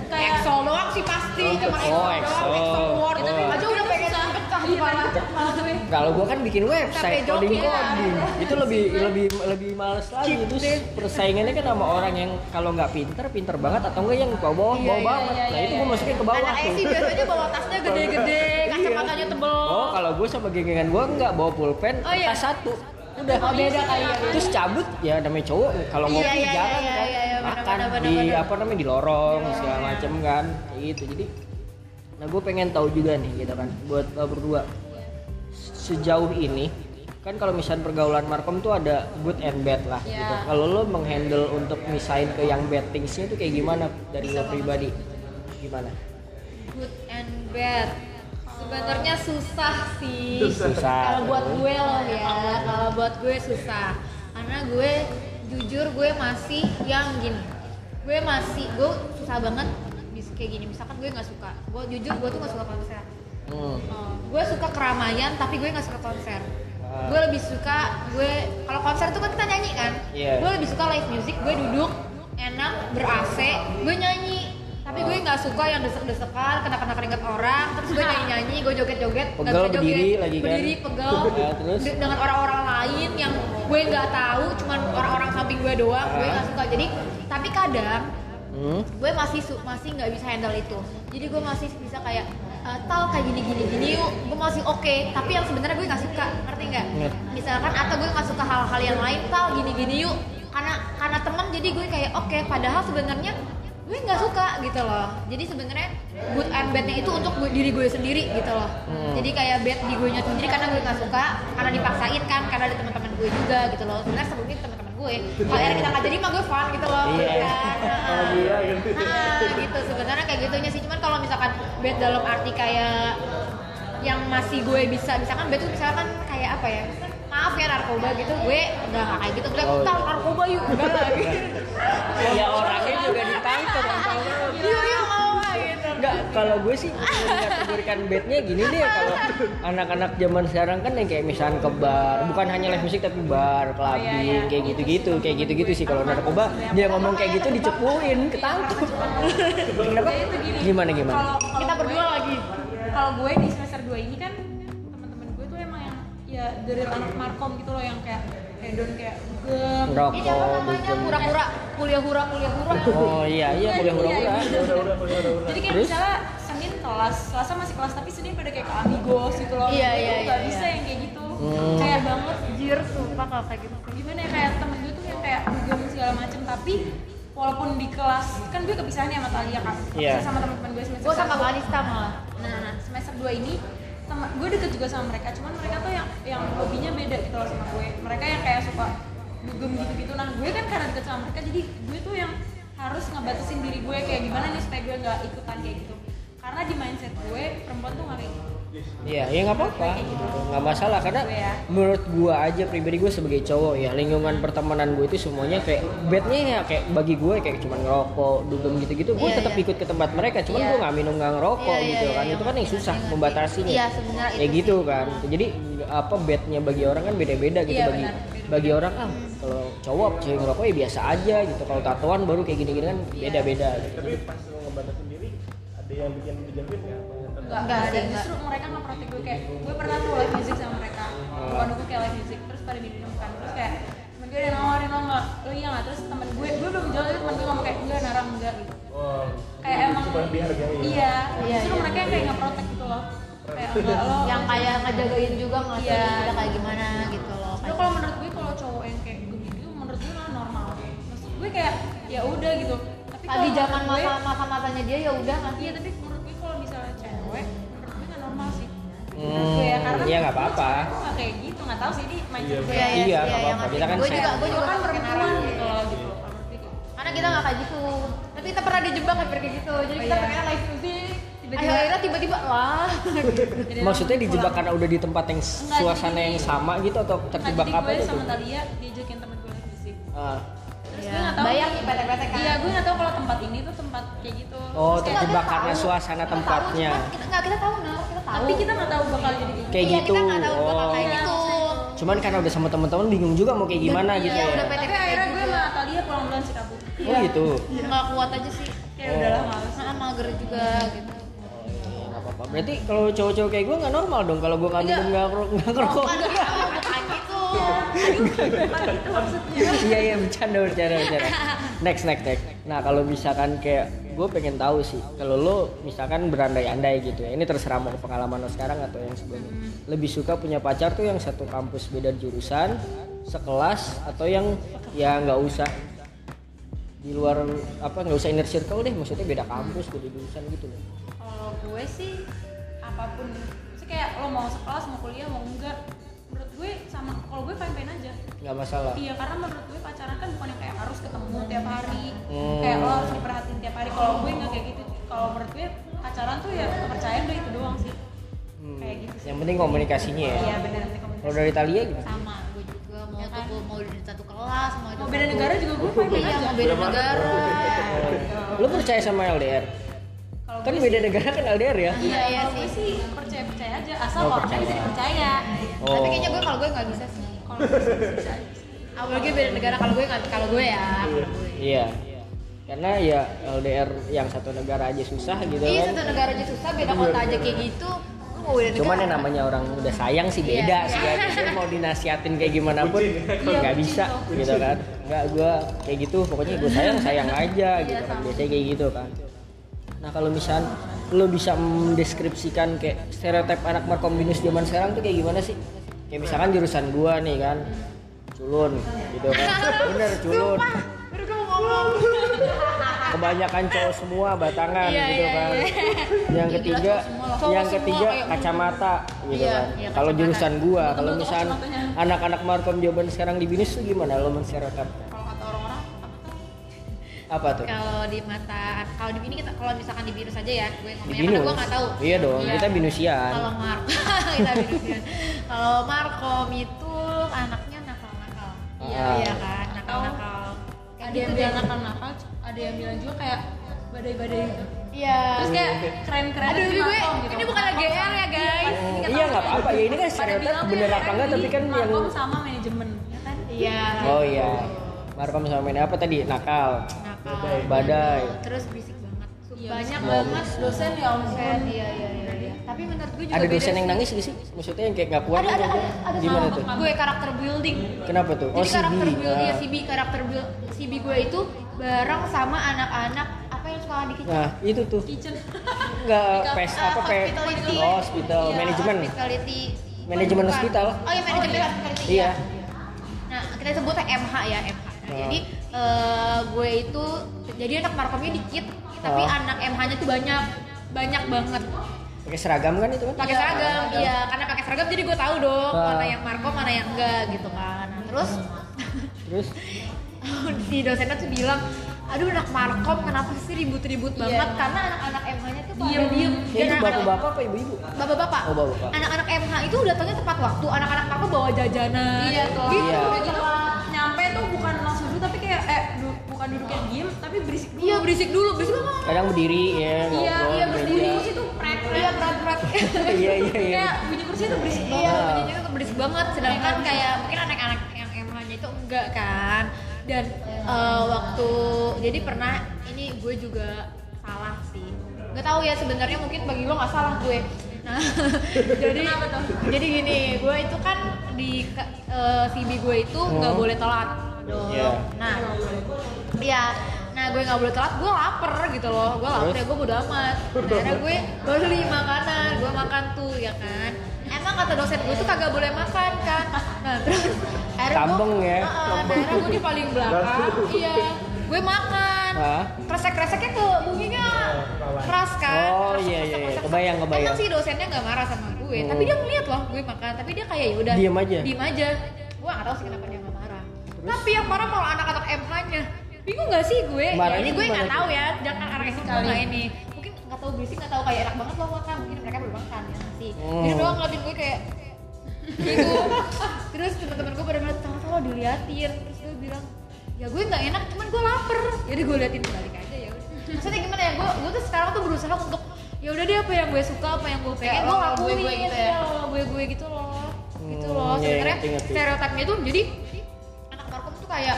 C: kayak
D: Excel doang sih pasti,
A: Oh,
D: cuma
A: oh,
D: Excel doang.
A: Excel
D: Word.
A: Oh.
D: Aja udah pengen pecah di kepala.
C: malah gue
A: kalau gue kan bikin website coding
D: ya.
A: coding itu lebih lebih lebih males lagi terus persaingannya kan sama orang yang kalau nggak pinter pinter banget atau enggak yang bawah bawah,
D: Iya,
A: bawah
D: iya,
A: banget
C: iya,
A: nah
C: iya,
A: itu gue
C: iya.
A: masukin ke bawah tuh
D: sih biasanya bawa tasnya gede-gede, (laughs) kacamatanya tebel.
A: Oh, kalau gue sama gengan gue enggak bawa pulpen,
D: Oh, iya.
A: kertas satu. Udah.
D: Oh, beda kali ya.
A: Terus cabut ya namanya cowok kalau
D: Iya,
A: ngopi
D: iya,
A: jalan
D: iya,
A: kan.
D: iya, iya, benar,
A: makan
D: benar,
A: di apa namanya di lorong segala macem kan. Gitu. Jadi nah gue pengen tahu juga nih gitu kan buat lo berdua sejauh ini kan kalau misalnya pergaulan markom tuh ada good and bad lah
C: Iya.
A: gitu. Kalau lo menghandle untuk misain ke yang bad things-nya itu kayak gimana dari lo pribadi? Gimana?
D: Good and bad. Sebenarnya susah sih.
A: Susah.
D: Kalau buat gue loh ya, kalau buat gue susah. Karena gue jujur gue masih yang gini. Gue masih gue susah banget bis- kayak gini. Misalkan gue nggak suka. Gue jujur gue tuh nggak suka konser.
A: Hmm.
D: Oh, gue suka keramaian tapi gue nggak suka konser.
A: Ah.
D: Gue lebih suka gue kalau konser tuh kan kita nyanyi kan.
A: Iya.
D: Gue lebih suka live music. Gue duduk enak ber AC, gue nyanyi. Tapi gue nggak suka yang desek-desekan, kena-kena keringat orang, terus gue nyanyi-nyanyi, gue joget-joget, nggak bisa joget.
A: berdiri lagi kan?
D: berdiri pegel, (laughs)
A: Ya, terus?
D: De- dengan orang-orang lain yang gue nggak tahu, cuman orang-orang samping gue doang, gue nggak suka. Jadi, tapi kadang
A: Hmm.
D: gue masih masih nggak bisa handle itu jadi gue masih bisa kayak e, tau kayak gini gini gini yuk gue masih oke tapi yang sebenarnya gue nggak suka ngerti nggak misalkan atau gue nggak suka hal-hal yang lain tau gini gini yuk karena karena teman jadi gue kayak oke padahal sebenarnya gue nggak suka gitu loh. Jadi sebenarnya good and badnya itu untuk gue- diri gue sendiri gitu loh.
A: Hmm.
D: jadi kayak bad di gue nya sendiri karena gue nggak suka karena dipaksain kan karena ada teman-teman gue juga gitu loh. Sebenarnya sebelumnya teman-teman gue. Kalau akhirnya kita nggak jadi mah gue fun gitu loh.
A: Iya.
D: kan? (laughs)
B: Oh gila gitu.
D: Sebenarnya kayak gitunya sih. Cuman kalau misalkan bad dalam arti kayak yang masih gue bisa misalkan bad tuh misalkan kayak apa ya? Maaf ya narkoba gitu. Gue udah gak kayak gitu. Gue
A: Oh,
D: "Ntar
A: iya.
D: narkoba yuk. Udah lah (laughs) gitu.
A: Ya juga
D: yuk yuk mau gitu
A: Enggak, kalau gue sih mengkategorikan bednya gini deh kalau anak-anak zaman sekarang kan yang kayak misalnya ke bar, bukan hanya live musik tapi bar, clubbing,
C: iya.
A: kayak gitu-gitu, kayak gitu-gitu sih kalau narkoba dia ngomong kayak gitu dicepuin, ketangkep. Kenapa? Gimana gimana?
D: kita
C: gue-
D: berdua lagi
C: kalau gue di semester 2 ini kan teman-teman gue tuh emang yang ya dari anak markom gitu loh yang kayak hedon kayak dugem
A: ngerokok
D: Ini apa namanya?
A: dugem.
D: Hura-hura, kuliah hura, kuliah hura.
A: oh iya iya hura-hura
B: udah udah udah udah udah
C: jadi kayak
A: Terus?
C: misalnya Senin kelas Selasa masih kelas tapi Senin pada kayak ke amigos gitu loh
D: Iya,
C: Gue
D: iya,
C: tuh nggak
D: iya,
C: bisa
D: iya.
C: yang kayak gitu
A: Hmm.
C: kayak banget
D: Jir, sumpah kalau kayak gitu.
C: gimana ya kayak temen gue tuh yang kayak dugem segala macem tapi walaupun di kelas kan gue kepisahan ya sama Talia kan
A: Iya.
C: Kepisah sama teman-teman gue semester
D: Gue sama
C: satu.
D: Kalista malah.
C: nah, nah semester 2 ini gue deket juga sama mereka cuman mereka tuh yang yang hobinya beda gitu loh sama gue mereka yang kayak suka dugem gitu-gitu nah gue kan karena deket sama mereka jadi gue tuh yang harus ngebatasin diri gue kayak gimana nih supaya gue nggak ikutan kayak gitu karena di mindset gue perempuan tuh nggak kayak gitu
A: Iya, ya nggak apa-apa,
C: Kayak gitu.
A: nggak masalah karena
C: Gue ya.
A: menurut gua aja pribadi gue sebagai cowok ya lingkungan pertemanan gue itu semuanya kayak bednya ya kayak bagi gue kayak cuma ngerokok, dugem gitu-gitu, gue
D: Iya,
A: tetap
D: iya.
A: ikut ke tempat mereka, cuman
D: Iya.
A: gue nggak minum nggak ngerokok gitu kan, itu kan yang susah membatasinya.
D: Iya, sebenarnya
A: kayak
D: itu
A: gitu
D: sih.
A: kan, jadi apa bednya bagi orang kan beda-beda gitu bagi
C: benar.
A: Bagi orang ah kalau cowok cewek ngerokok ya biasa aja gitu, kalau tatoan baru kayak gini-gini kan
C: Iya.
A: beda-beda. Gitu.
B: tapi pas lo ngebatasin diri ada yang bikin dijauhin nggak
C: Enggak,
D: Nggak
C: ada. Justru mereka nge-protek gue kayak gue pernah tuh live music sama mereka. Bukan gue kayak live music terus pada minum kan. Terus kayak temen gue ada nawarin lo nggak? Lo iya nggak? Terus temen gue, gue belum jauh temen gue ngomong kayak enggak narang enggak gitu.
B: oh
C: Kayak emang
B: dihargai
C: Iya,
D: Iya,
C: justru
D: iya.
C: mereka yang kayak nge-protek gitu loh. Kayak enggak lo.
D: Yang kayak ngejagain juga nggak sih
C: Iya.
D: kita kayak gimana gitu
C: Terus kalau menurut gue kalau cowok yang kayak begitu menurut gue lah normal. Maksud gue kayak ya udah gitu. Tapi kalau
D: Tadi zaman
C: gue-
D: masa masa matanya dia ya udah sih?
C: Iya, tapi menurut gue kalau misalnya cewek, menurut gue nggak normal sih.
A: Hmm,
C: gue ya, karena
A: iya, nggak apa-apa.
C: Nggak kayak gitu, nggak tahu sih ini mindset
B: Iya,
C: gue.
D: Iya,
A: Iya,
D: iya,
A: nggak
D: iya,
A: apa-apa. Kita kan
D: gue juga gue juga
C: kan perempuan gitu loh gitu. Gue.
D: Karena kita nggak kayak gitu. Tapi kita pernah dijebak hampir kayak gitu. Jadi kita
C: Iya.
D: pengen live music.
C: Tiba-tiba-
D: Akhirnya tiba-tiba lah. (laughs)
C: Jadi
A: Maksudnya dijebak karena udah di tempat yang
C: Enggak,
A: suasana
C: jadi-
A: yang sama gitu atau terjebak
C: jadi
A: apa
C: gue
A: gitu?
C: sama Talia diajakin temen gue live music.
A: Ah.
C: Terus
D: Iya.
C: gue nggak tahu.
D: Bayang nih PT-PT kan.
C: Iya, gue nggak tahu kalau tempat ini tuh tempat kayak gitu.
A: Oh,
C: Terus
A: terjebak karena
D: tahu.
A: suasana
D: Kita
A: tempatnya.
D: Tahu, kita nggak kita tahu nah, kita tahu.
C: Tapi kita nggak tahu bakal jadi kayak gitu.
A: Kayak
D: iya,
A: gitu.
D: Kita nggak tahu bakal
A: Oh.
D: kayak
C: Iya,
D: gitu.
A: Cuman karena udah sama teman-teman bingung juga mau kayak gimana
D: Iya,
A: gitu ya.
D: udah
C: Tapi akhirnya gue sama Talia pulang duluan sih kabur.
A: Oh gitu.
D: Nggak kuat aja sih.
C: Kayak
A: Oh.
C: udahlah males.
D: Nah, mager juga gitu.
A: Apa-apa. Berarti kalau cowok-cowok kayak gue nggak normal dong kalau gue nggak minum nggak ngerokok.
D: gitu,
C: maksudnya.
A: Iya iya bercanda bercanda bercanda. Next next next. Nah kalau misalkan kayak gue pengen tahu sih kalau lo misalkan berandai-andai gitu ya ini terserah mau pengalaman lo sekarang atau yang sebelumnya lebih suka punya pacar tuh yang satu kampus beda jurusan sekelas atau yang ya nggak usah di luar apa nggak usah inner circle deh maksudnya beda kampus beda jurusan gitu loh
C: gue sih apa pun, sih kayak lo mau sekelas mau kuliah mau enggak, menurut gue sama kalau gue fine fine aja.
A: nggak masalah
C: Iya karena menurut gue pacaran kan bukan yang kayak harus ketemu tiap hari,
A: Hmm.
C: kayak lo harus diperhatiin tiap hari. Kalau gue nggak kayak gitu. Kalau menurut gue pacaran tuh ya kepercayaan udah itu doang sih.
A: Hmm,
C: Kayak gitu sih.
A: yang penting komunikasinya ya
C: Iya benar komunikasi.
A: kalau dari Talia gimana
D: Sama, gue juga mau
C: Ya
D: tuh
C: kan?
D: gue mau di satu kelas, mau itu
C: Mau beda negara juga gue fine fine
D: Iya,
C: aja.
D: mau beda negara.
A: lo percaya sama LDR kan
C: gue
A: beda
C: sih-
A: negara kan LDR ya
C: Iya,
D: Iya, iya
C: kalau gue
D: sih.
C: sih percaya percaya aja asal
A: Oh,
C: orangnya
A: percaya.
C: bisa dipercaya.
A: Oh.
D: Tapi kayaknya gue kalau gue nggak bisa sih.
C: Kalau gue sih bisa.
D: Apalagi beda negara kalau gue nggak kalau gue ya. kalau gue.
A: Iya. Karena ya LDR yang satu negara aja susah gitu
D: Iya
A: kan.
D: satu negara aja susah, beda kota aja kayak gitu. Lu mau beda negara.
A: Cuman yang namanya orang udah sayang sih
D: Iya,
A: beda
D: iya.
A: sih ya. Mau dinasihatin kayak gimana pun
C: Iya,
A: nggak
C: bucin
A: bisa gitu kan. Enggak gua kayak gitu pokoknya gue sayang sayang aja gitu kan. Biasanya kayak gitu kan. Nah kalau misal lo bisa mendeskripsikan kayak stereotip anak markom binus zaman sekarang tuh kayak gimana sih? Kayak misalkan jurusan gua nih kan, culun gitu kan. Bener culun. Kebanyakan cowok semua batangan
D: Iya,
A: gitu
D: iya,
A: kan.
D: iya.
A: Yang
D: Iya,
A: ketiga,
D: lah. Cowok
A: yang ketiga kacamata gitu
D: Iya,
A: kan.
D: iya,
A: kalau jurusan gua, kalau
C: Betul,
A: misal
C: kacamatanya.
A: anak-anak markom jawaban sekarang di binus tuh gimana lo menstereotip?
C: Apa tuh?
D: Kalau di mata, kalau di sini kita kalau misalkan di binus aja ya, gue
A: Di
D: ngomongnya karena gue nggak tahu.
A: Iya dong,
D: Iya.
A: kita binusian.
D: Kalau Mark, (laughs) kita binusian. Kalau Markom itu anaknya nakal-nakal. Iya,
A: Ah.
D: iya kan, nakal-nakal.
C: Ada
D: gitu
C: yang
D: deh.
C: bilang nakal nakal, ada yang bilang juga kayak badai-badai gitu.
D: Iya.
C: Terus kayak keren-keren
D: Aduh, ini gue,
C: gitu.
D: ini bukan lagi GR ya guys.
A: Oh, iya nggak apa-apa ya ini kan stereotip bener apa enggak tapi kan yang
C: sama manajemen, ya kan?
D: Iya.
A: Oh iya. Markom sama ini apa tadi? Nakal.
D: Nakal.
A: Badai.
D: Terus berisik banget.
C: Iya,
D: Banyak banget
C: dosen ya
D: dosen. Iya, iya, iya. iya. Tapi tapi menurut gue juga
A: Ada dosen yang nangis gak sih? Maksudnya yang kayak nggak kuat
D: ada ada
A: gitu?
D: ada, ada
A: Gimana tuh?
D: gue karakter building
A: Kenapa tuh? Oh,
D: jadi karakter
A: CB.
D: build ya
A: Ah.
D: CB karakter build CB gue itu bareng sama anak-anak apa yang sekolah di kitchen
A: Nah, itu tuh.
C: kitchen
A: Enggak
C: Di
A: pes
D: Uh,
A: apa pe
D: hospitality.
A: Oh, hospital
D: Iya,
A: manajemen.
D: hospitality
A: Manajemen hospital.
D: oh iya manajemen hospitality
A: Iya.
D: nah kita sebutnya MH ya MH nah,
A: Oh.
D: jadi eh, gue itu jadi anak markomnya dikit tapi
A: Oh.
D: anak MH-nya tuh banyak banyak banget
A: Pakai seragam kan itu kan?
D: pakai seragam iya karena pakai seragam jadi gue tahu dong
A: Ah.
D: mana yang markom mana yang enggak gitu kan Nah, terus
A: Terus (laughs)
D: si dosennya tuh bilang aduh anak markom kenapa sih ribut-ribut
C: Iya.
D: banget karena anak-anak MH-nya tuh
C: Diem.
D: diem
A: ya itu bapak-bapak apa ibu-ibu?
D: bapak-bapak
A: Oh, bapak-bapak.
D: anak-anak MH itu datangnya tepat waktu anak-anak markom bawa jajanan
C: iya tuh
D: gitu
A: Iya.
C: gitu nyampe tuh bukan bukan duduknya diem tapi berisik dulu.
D: Iya berisik dulu berisik banget
A: Kadang berdiri ya,
C: iya
A: ngobrol
C: iya
A: di
C: berdiri kursi tuh prek
D: iya berat (laughs) berat
A: Iya, iya, iya.
C: kayak bunyi kursi tuh berisik
D: iya.
C: banget
A: Ah.
D: bunyinya tuh berisik banget. Sedangkan kayak mungkin anak-anak yang MH-nya itu enggak kan? Dan eh, waktu jadi pernah ini gue juga salah sih. Nggak tahu ya sebenarnya mungkin bagi lo nggak salah gue. Nah (laughs) jadi jadi gini gue itu kan di ke- eh, CB gue itu nggak
A: Hmm.
D: boleh telat. Dong
A: Iya.
D: nah iya. Nah gue nggak boleh telat gue lapar gitu loh. Gue lapar
A: Terus?
D: ya gue bodo amat. Akhirnya gue beli makanan gue makan tuh ya kan? Emang kata dosen gue tuh kagak boleh makan kan? Nah terus akhirnya
A: Kambeng
D: gue,
A: ya,
D: Heeh, nah, akhirnya gue di paling belakang. Iya. Gue makan. Kresek-kreseknya ke bunyinya keras. Kan?
A: Oh,
D: Keras,
A: iya, iya, iya.
D: keras.
A: Kebayang, kebayang.
D: emang sih dosennya nggak marah sama gue.
A: Hmm.
D: tapi dia ngeliat loh gue makan. Tapi dia kayak ya udah.
A: Diem aja?
D: diem aja. Gue nggak tahu sih kenapa dia nggak marah. Tapi yang marah malah anak-anak MH nya bingung nggak sih gue? Ya, ini gue nggak tahu ya jangan anak MH nggak ini. Mungkin nggak tahu berisik nggak tahu kayak enak banget loh makan. Mungkin mereka belum makan ya nggak sih?
A: Hmm.
D: jadi doang ngeliatin gue kayak gitu (laughs) terus teman-teman gue pada bilang tahu-tahu diliatin. Terus gue bilang ya gue nggak enak cuman gue lapar. Jadi gue liatin balik aja ya maksudnya gimana ya? Gue gue tuh sekarang tuh berusaha untuk ya udah deh apa yang gue suka apa yang gue pengen gue
C: lo
D: lakuin.
C: gue-gue gitu ya?
D: gue gue gitu loh. Gitu
A: Hmm,
D: loh.
A: iya,
D: sebenarnya stereotipnya tuh jadi anak markom tuh kayak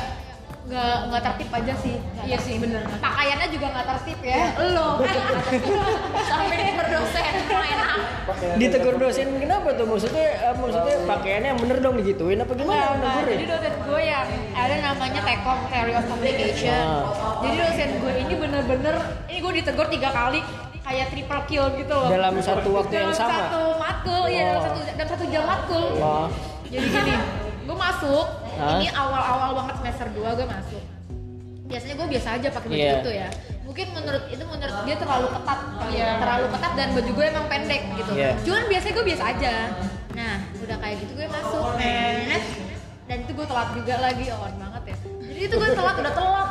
D: nggak nggak tertib aja sih Nggak
C: Iya sih, bener.
D: pakaiannya juga nggak tertib ya
C: lo (laughs) sampai di berdosen enak
A: Ditegur dosen kenapa tuh? Maksudnya eh, maksudnya pakaiannya yang bener dong digituin apa gimana?
D: Enggak.
A: Negurnya?
D: Jadi dosen gue yang ada namanya Tekom Theory of Communication.
A: Ah.
D: Jadi dosen gue ini bener-bener ini gue ditegur tiga kali kayak triple kill gitu loh.
A: Dalam satu waktu yang
D: dalam
A: sama?
D: satu matkul, iya dalam
A: Oh.
D: satu dalam satu jam matkul.
A: Wah.
D: Jadi gini, gue masuk,
A: Hah?
D: ini awal-awal banget semester 2 gue masuk. Biasanya gue biasa aja pakai baju
A: Iya.
D: itu ya. Mungkin menurut itu menurut dia terlalu ketat, kali ya.
C: Iya.
D: terlalu ketat dan baju gue emang pendek gitu.
A: Iya.
D: Cuman biasanya gue biasa aja. Nah, udah kayak gitu gue masuk. Net. Dan itu gue telat juga lagi, on banget ya. Jadi itu gue telat, udah telat.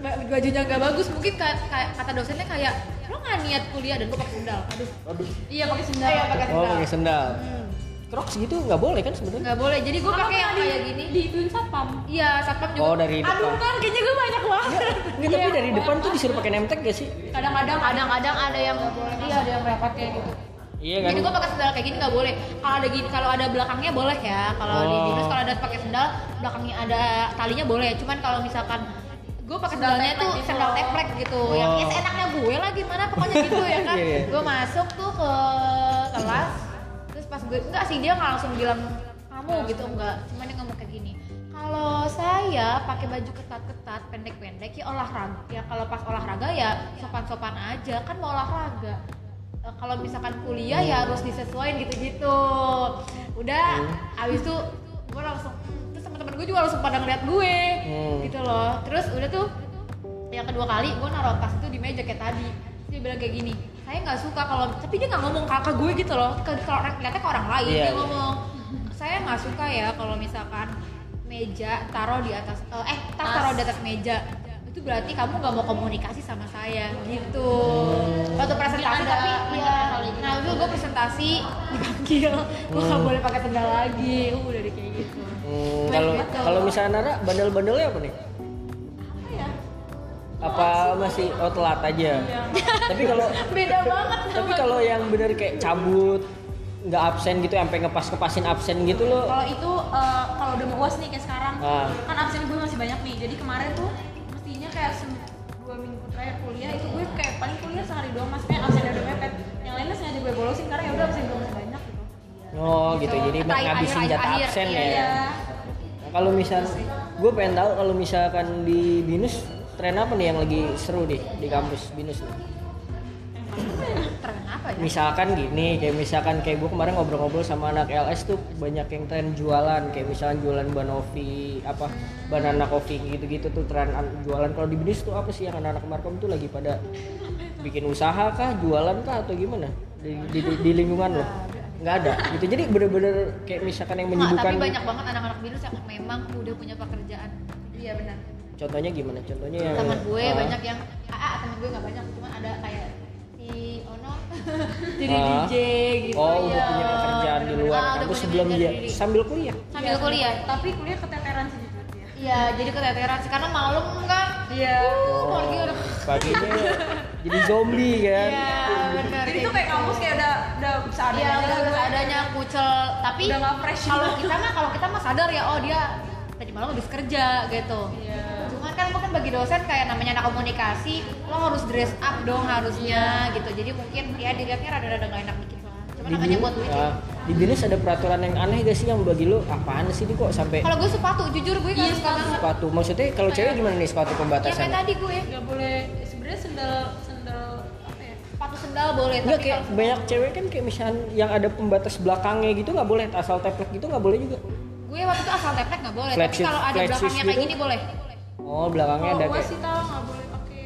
D: Ba- Bajunya nggak bagus, mungkin kayak, kayak- kata dosennya kayak lo nggak niat kuliah dan gue pakai sendal. Aduh,
C: iya pakai sendal
D: Iya, pakai
A: Oh,
D: sendal.
A: pakai sendal.
D: Hmm.
A: Crocs gitu nggak boleh kan sebenarnya?
D: nggak boleh. Jadi gue pakai yang kayak
C: di-
D: gini.
C: diituin satpam
D: Iya, satpam juga.
A: Oh, dari
D: Aduh
A: depan.
D: kan, kayaknya gue banyak banget.
A: Nggak, tapi dari depan tuh disuruh pakai name tag gak sih?
D: Kadang-kadang, kadang-kadang ada yang iya ada yang repot kayak gitu.
A: Iya kan?
D: Jadi gue pakai sendal kayak gini nggak boleh. Kalau ada gini, kalau ada belakangnya boleh ya. Kalau di
A: Oh.
D: Binus kalau ada pakai sendal, belakangnya ada talinya boleh. Cuman kalau misalkan gue pakai
C: Sendal
D: sendalnya tuh
C: gitu.
D: sendal teplek gitu.
A: Oh.
D: Yang ya enaknya gue lah gimana pokoknya gitu ya kan. (laughs)
A: Iya, iya.
D: Gue masuk tuh ke kelas, gue enggak sih dia nggak langsung bilang kamu gitu enggak. Cuman dia ngomong kayak gini. Kalau saya pakai baju ketat-ketat, pendek-pendek ya olahraga. Ya kalau pas olahraga ya sopan-sopan aja kan mau olahraga. Eh, kalau misalkan kuliah ya harus disesuaikan gitu-gitu. Udah, abis itu gue langsung terus teman-teman gue juga langsung pada ngeliat gue
A: Hmm.
D: gitu loh. Terus udah tuh yang kedua kali gue naruh tas itu di meja kayak tadi. Dia bilang kayak gini, saya nggak suka kalau tapi dia nggak ngomong kakak gue gitu loh. Ke- Kalau orang lihatnya ke orang lain
A: Iya,
D: dia
A: iya.
D: ngomong saya nggak suka ya kalau misalkan meja taruh di atas eh, eh tas taruh di atas meja itu berarti kamu nggak mau komunikasi sama saya gitu waktu presentasi
C: Ada
D: tapi ya
C: gitu.
D: nah itu gue presentasi dipanggil gue nggak boleh pakai sendal lagi uh, udah kayak gitu
A: Hmm, kalau
D: betul.
A: kalau misalnya Nara bandel-bandelnya apa nih?
C: Apa
A: masih oh telat aja?
C: Iya.
A: tapi kalau (laughs)
D: beda banget
A: tapi kalau yang bener kayak cabut nggak absen gitu sampai ngepas ngepasin absen gitu loh
C: kalau itu eh, kalau udah mau uas nih kayak sekarang
A: Ah.
C: kan absen gue masih banyak nih jadi kemarin tuh mestinya kayak dua minggu terakhir kuliah itu gue kayak paling kuliah sehari doang maksudnya absennya udah mepet yang lainnya sengaja gue bolosin karena ya udah absen gue masih banyak gitu
A: Oh gitu, jadi
D: Akhir-
A: ngabisin jatah absen
D: iya,
A: ya.
C: iya
A: Nah, kalau misal, gue pengen tahu kalau misalkan di binus tren apa nih yang lagi seru deh di kampus binus nih?
D: tren apa ya
A: Misalkan gini, kayak misalkan kayak gue kemarin ngobrol-ngobrol sama anak LS tuh banyak yang tren jualan, kayak misalkan jualan banovi, apa banana coffee gitu-gitu tuh tren an- jualan. Kalau di binus tuh apa sih yang anak-anak markom tuh lagi pada bikin usaha kah, jualan kah atau gimana di, di, di, di lingkungan lo? Nggak ada. Gitu. Jadi bener-bener kayak misalkan yang menyibukkan.
D: tapi banyak banget anak-anak binus yang memang udah punya pekerjaan
C: iya benar
A: Contohnya gimana? Contohnya yang
D: teman gue
A: ah,
D: banyak yang ah, ah teman gue nggak banyak cuma ada kayak si Ono (laughs) jadi
A: Ah.
D: DJ gitu
A: Oh, udah
D: ya.
A: punya pekerjaan di luar
D: Ah,
A: kampus sebelum dia
D: sendiri.
A: sambil kuliah.
D: sambil kuliah
C: tapi kuliah keteteran sih jujur ya
D: iya jadi keteteran sih karena malam kan
C: iya
D: uh, pagi udah
A: Paginya (laughs) jadi zombie kan.
D: iya benar
C: jadi tuh kayak kampus kayak udah udah seadanya
D: Iya,
C: aja
D: udah
C: gue.
D: seadanya kucel. Tapi
C: Udah fresh
D: kalau
C: gitu.
D: kita mah kalau kita mah sadar ya, oh dia tadi malam habis kerja gitu.
C: Iya.
D: Kan mungkin bagi dosen kayak namanya anak komunikasi, lo harus dress up dong harusnya gitu. Jadi mungkin ya dilihatnya rada-rada nggak enak dikit lah. Cuma
A: Di,
D: namanya buat duit.
A: ah, di binus ada peraturan yang aneh gak sih yang bagi lu apaan sih ini kok sampai
D: Kalau gue sepatu, jujur gue
C: Iya,
D: nggak suka banget.
A: sepatu maksudnya kalau cewek gimana nih sepatu
D: Ya kayak
A: pembatasan?
D: tadi gue,
C: nggak boleh sebenarnya sendal sendal apa ya
D: sepatu sendal boleh.
A: Enggak
D: tapi
A: kayak
D: kalau-
A: banyak cewek kan kayak misalnya yang ada pembatas belakangnya gitu nggak boleh asal teplek gitu nggak boleh juga.
D: gue waktu itu asal teplek nggak boleh.
A: Flat
D: Tapi kalau ada belakangnya kayak
A: gitu?
D: gini boleh.
A: Oh belakangnya ada
C: kalau
A: kayak
C: sih tau nggak boleh pakai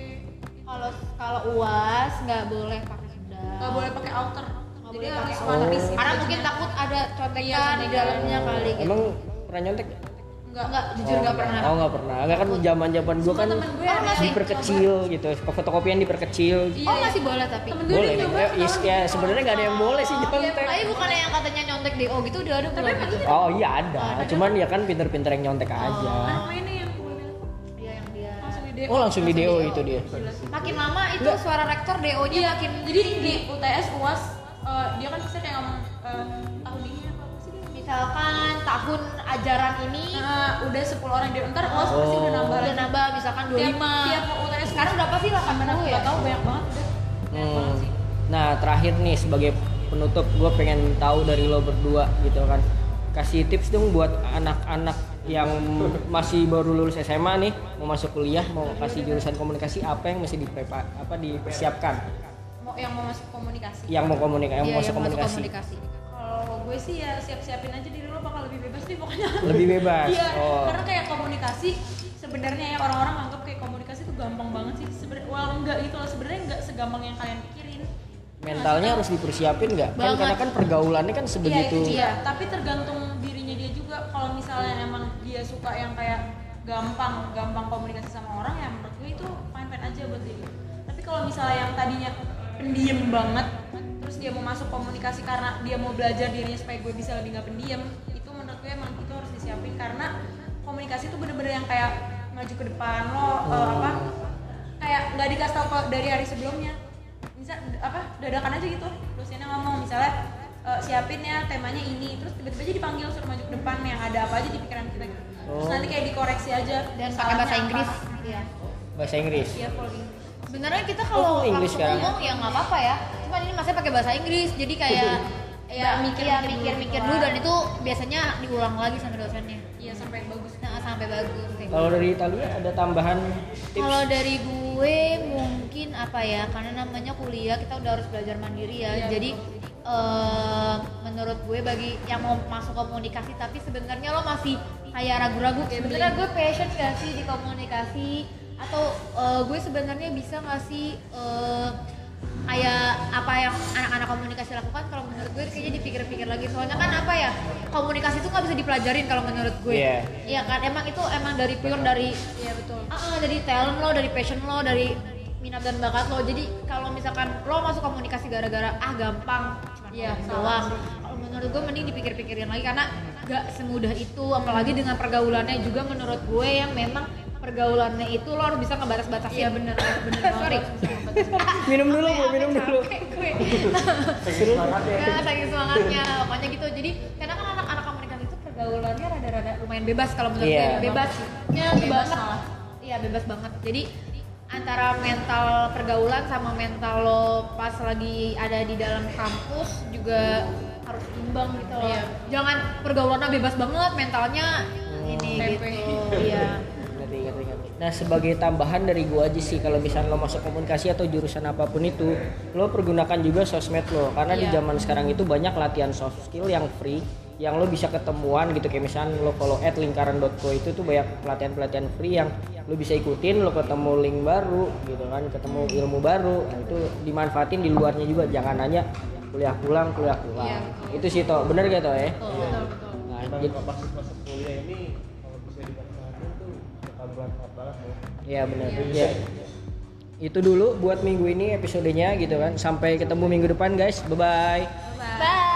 D: Kalau kalau uas nggak boleh pakai sendal.
C: nggak boleh pakai outer
D: Nggak
C: jadi
D: boleh
C: harus
D: pakai
A: outer.
D: Karena mungkin takut ada contekan
C: Iya,
D: di dalamnya kali gitu.
A: emang pernah nyontek? nggak?
C: nggak
D: Enggak, jujur
A: oh,
D: nggak pernah.
A: Oh nggak pernah. Enggak kan zaman zaman gue
C: Semua
A: kan
C: temen gue
D: Oh, masih?
A: diperkecil gitu. Fotokopian diperkecil.
C: Iya,
D: Oh
C: iya.
D: masih boleh tapi.
C: temen gue
A: boleh kan?
C: nyoba
A: Ya, ya
C: gitu.
A: sebenarnya nggak ada yang boleh sih
C: Oh,
A: nyontek.
C: iya,
D: Tapi bukannya yang katanya nyontek DO gitu udah ada belum gitu?
A: Oh iya ada,
D: Oh, ada.
A: cuman ya kan pinter-pinter yang nyontek aja.
C: anak DO
A: Oh langsung di DO itu dia.
D: Makin lama itu
A: Enggak.
D: suara rektor DO-nya
C: iya
D: makin
C: jadi di UTS UAS eh, dia kan bisa kayak ngomong eh, tahun ini apa apa sih dia
D: misalkan tahun ajaran ini
C: Nah, udah 10 orang di ntar UAS pasti udah
A: Oh.
C: nambah
D: udah nambah misalkan 25.
C: tiap, tiap UTS
D: Sekarang berapa sih? 80 ya?
C: Tau banyak banget udah banyak
A: Hmm.
C: banget sih
A: Nah terakhir nih sebagai penutup gue pengen tahu dari lo berdua gitu kan kasih tips dong buat anak-anak yang masih baru lulus SMA nih mau masuk kuliah mau kasih jurusan komunikasi apa yang mesti diprepa apa dipersiapkan?
C: Mau yang mau masuk komunikasi.
A: Yang mau komunikasi yang
D: Iya,
A: mau masuk
D: yang masuk
A: komunikasi.
C: kalau gue sih ya siap-siapin aja diri lo bakal lebih bebas nih pokoknya.
A: Lebih bebas? (laughs)
C: Iya,
A: oh.
C: karena kayak komunikasi sebenarnya ya orang-orang anggap kayak komunikasi itu gampang banget sih. Sebenarnya well enggak gitu loh. Sebenarnya enggak segampang yang kalian pikirin.
A: mentalnya harus dipersiapin nggak? Kan karena kan pergaulannya kan
C: Iya
A: sebegitu.
C: itu dia. Tapi tergantung misalnya emang dia suka yang kayak gampang, gampang komunikasi sama orang ya menurut gue itu fine fine aja buat dia. Tapi kalau misalnya yang tadinya pendiam banget, terus dia mau masuk komunikasi karena dia mau belajar dirinya supaya gue bisa lebih nggak pendiam, itu menurut gue emang itu harus disiapin karena komunikasi itu bener-bener yang kayak maju ke depan lo eh, apa kayak nggak dikasih tahu ke- dari hari sebelumnya bisa apa dadakan aja gitu dosennya ngomong misalnya "Eh, siapin ya temanya ini terus tiba-tiba aja dipanggil suruh maju ke depan yang ada apa aja di pikiran kita gitu terus
A: Oh.
C: nanti kayak dikoreksi aja
D: Dan pakai bahasa. Inggris. Iya.
A: bahasa Inggris
C: iya full English.
D: Sebenarnya kita
A: Oh,
D: kalau
A: full English
D: langsung ngomong ya nggak apa-apa ya. Cuma ini masih pakai bahasa Inggris, jadi kayak (laughs) ya
C: mikir-
D: mikir
C: mikir
D: mikir
C: dulu
D: dulu dan itu biasanya diulang lagi sama dosennya.
C: iya sampai bagus
D: Nah, sampai bagus. sih.
A: kalau dari Italia ada tambahan tips
D: Kalau dari gue mungkin apa ya, karena namanya kuliah kita udah harus belajar mandiri ya.
C: Iya,
D: Jadi eh, menurut gue bagi yang mau masuk komunikasi tapi sebenarnya lo masih kayak ragu-ragu. Sebenarnya gue passion gak sih di komunikasi? Atau eh, gue sebenarnya bisa nggak sih eh, kayak apa yang anak-anak komunikasi lakukan? Kalau menurut gue kayaknya dipikir-pikir lagi. Soalnya kan apa ya komunikasi itu nggak bisa dipelajarin kalau menurut gue.
A: Iya.
D: Iya kan? Emang itu emang dari pure dari
C: iya betul.
D: Ah, ah, dari talent lo, dari passion lo, dari minat dan bakat lo. Jadi kalau misalkan lo masuk komunikasi gara-gara ah gampang,
C: Iya, salah
D: doang. Kalau menurut gue mending dipikir-pikirin lagi karena gak semudah itu, apalagi dengan pergaulannya juga menurut gue yang memang pergaulannya itu lo harus bisa ngebatas-batasin.
C: iya bener bener
D: Sorry.
C: banget
A: minum dulu bu minum dulu
D: gue. (laughs)
A: Terus?
D: ya, saking semangatnya pokoknya gitu jadi karena kan anak-anak komunikasi itu pergaulannya rada-rada lumayan bebas kalau menurut
A: Iya.
D: gue
C: Bebas
D: banget
C: malah.
D: iya bebas banget jadi antara mental pergaulan sama mental lo pas lagi ada di dalam kampus juga harus imbang gitu loh.
C: Iya.
D: Jangan pergaulannya bebas banget, mentalnya ini
C: Tempe.
D: gitu. Iya.
A: nah sebagai tambahan dari gua aja sih kalau misalnya lo masuk komunikasi atau jurusan apa pun itu lo pergunakan juga sosmed lo karena di
D: Iya.
A: zaman sekarang itu banyak latihan soft skill yang free yang lo bisa ketemuan gitu kayak misalnya lo follow at lingkaran.co itu tuh banyak pelatihan-pelatihan free yang lo bisa ikutin lo ketemu link baru gitu kan ketemu ilmu baru nah, itu dimanfaatin di luarnya juga jangan hanya kuliah pulang kuliah pulang
C: Iya.
A: itu sih toh bener gak toh ya
D: Betul.
C: betul betul
A: nah, jadi-
B: pas masuk kuliah ini kalau bisa dimanfaatin tuh bakal bermanfaat banget loh.
A: Iya benar. Ya. Itu dulu buat minggu ini episodenya gitu kan. Sampai ketemu minggu depan guys. Bye bye.
D: Bye.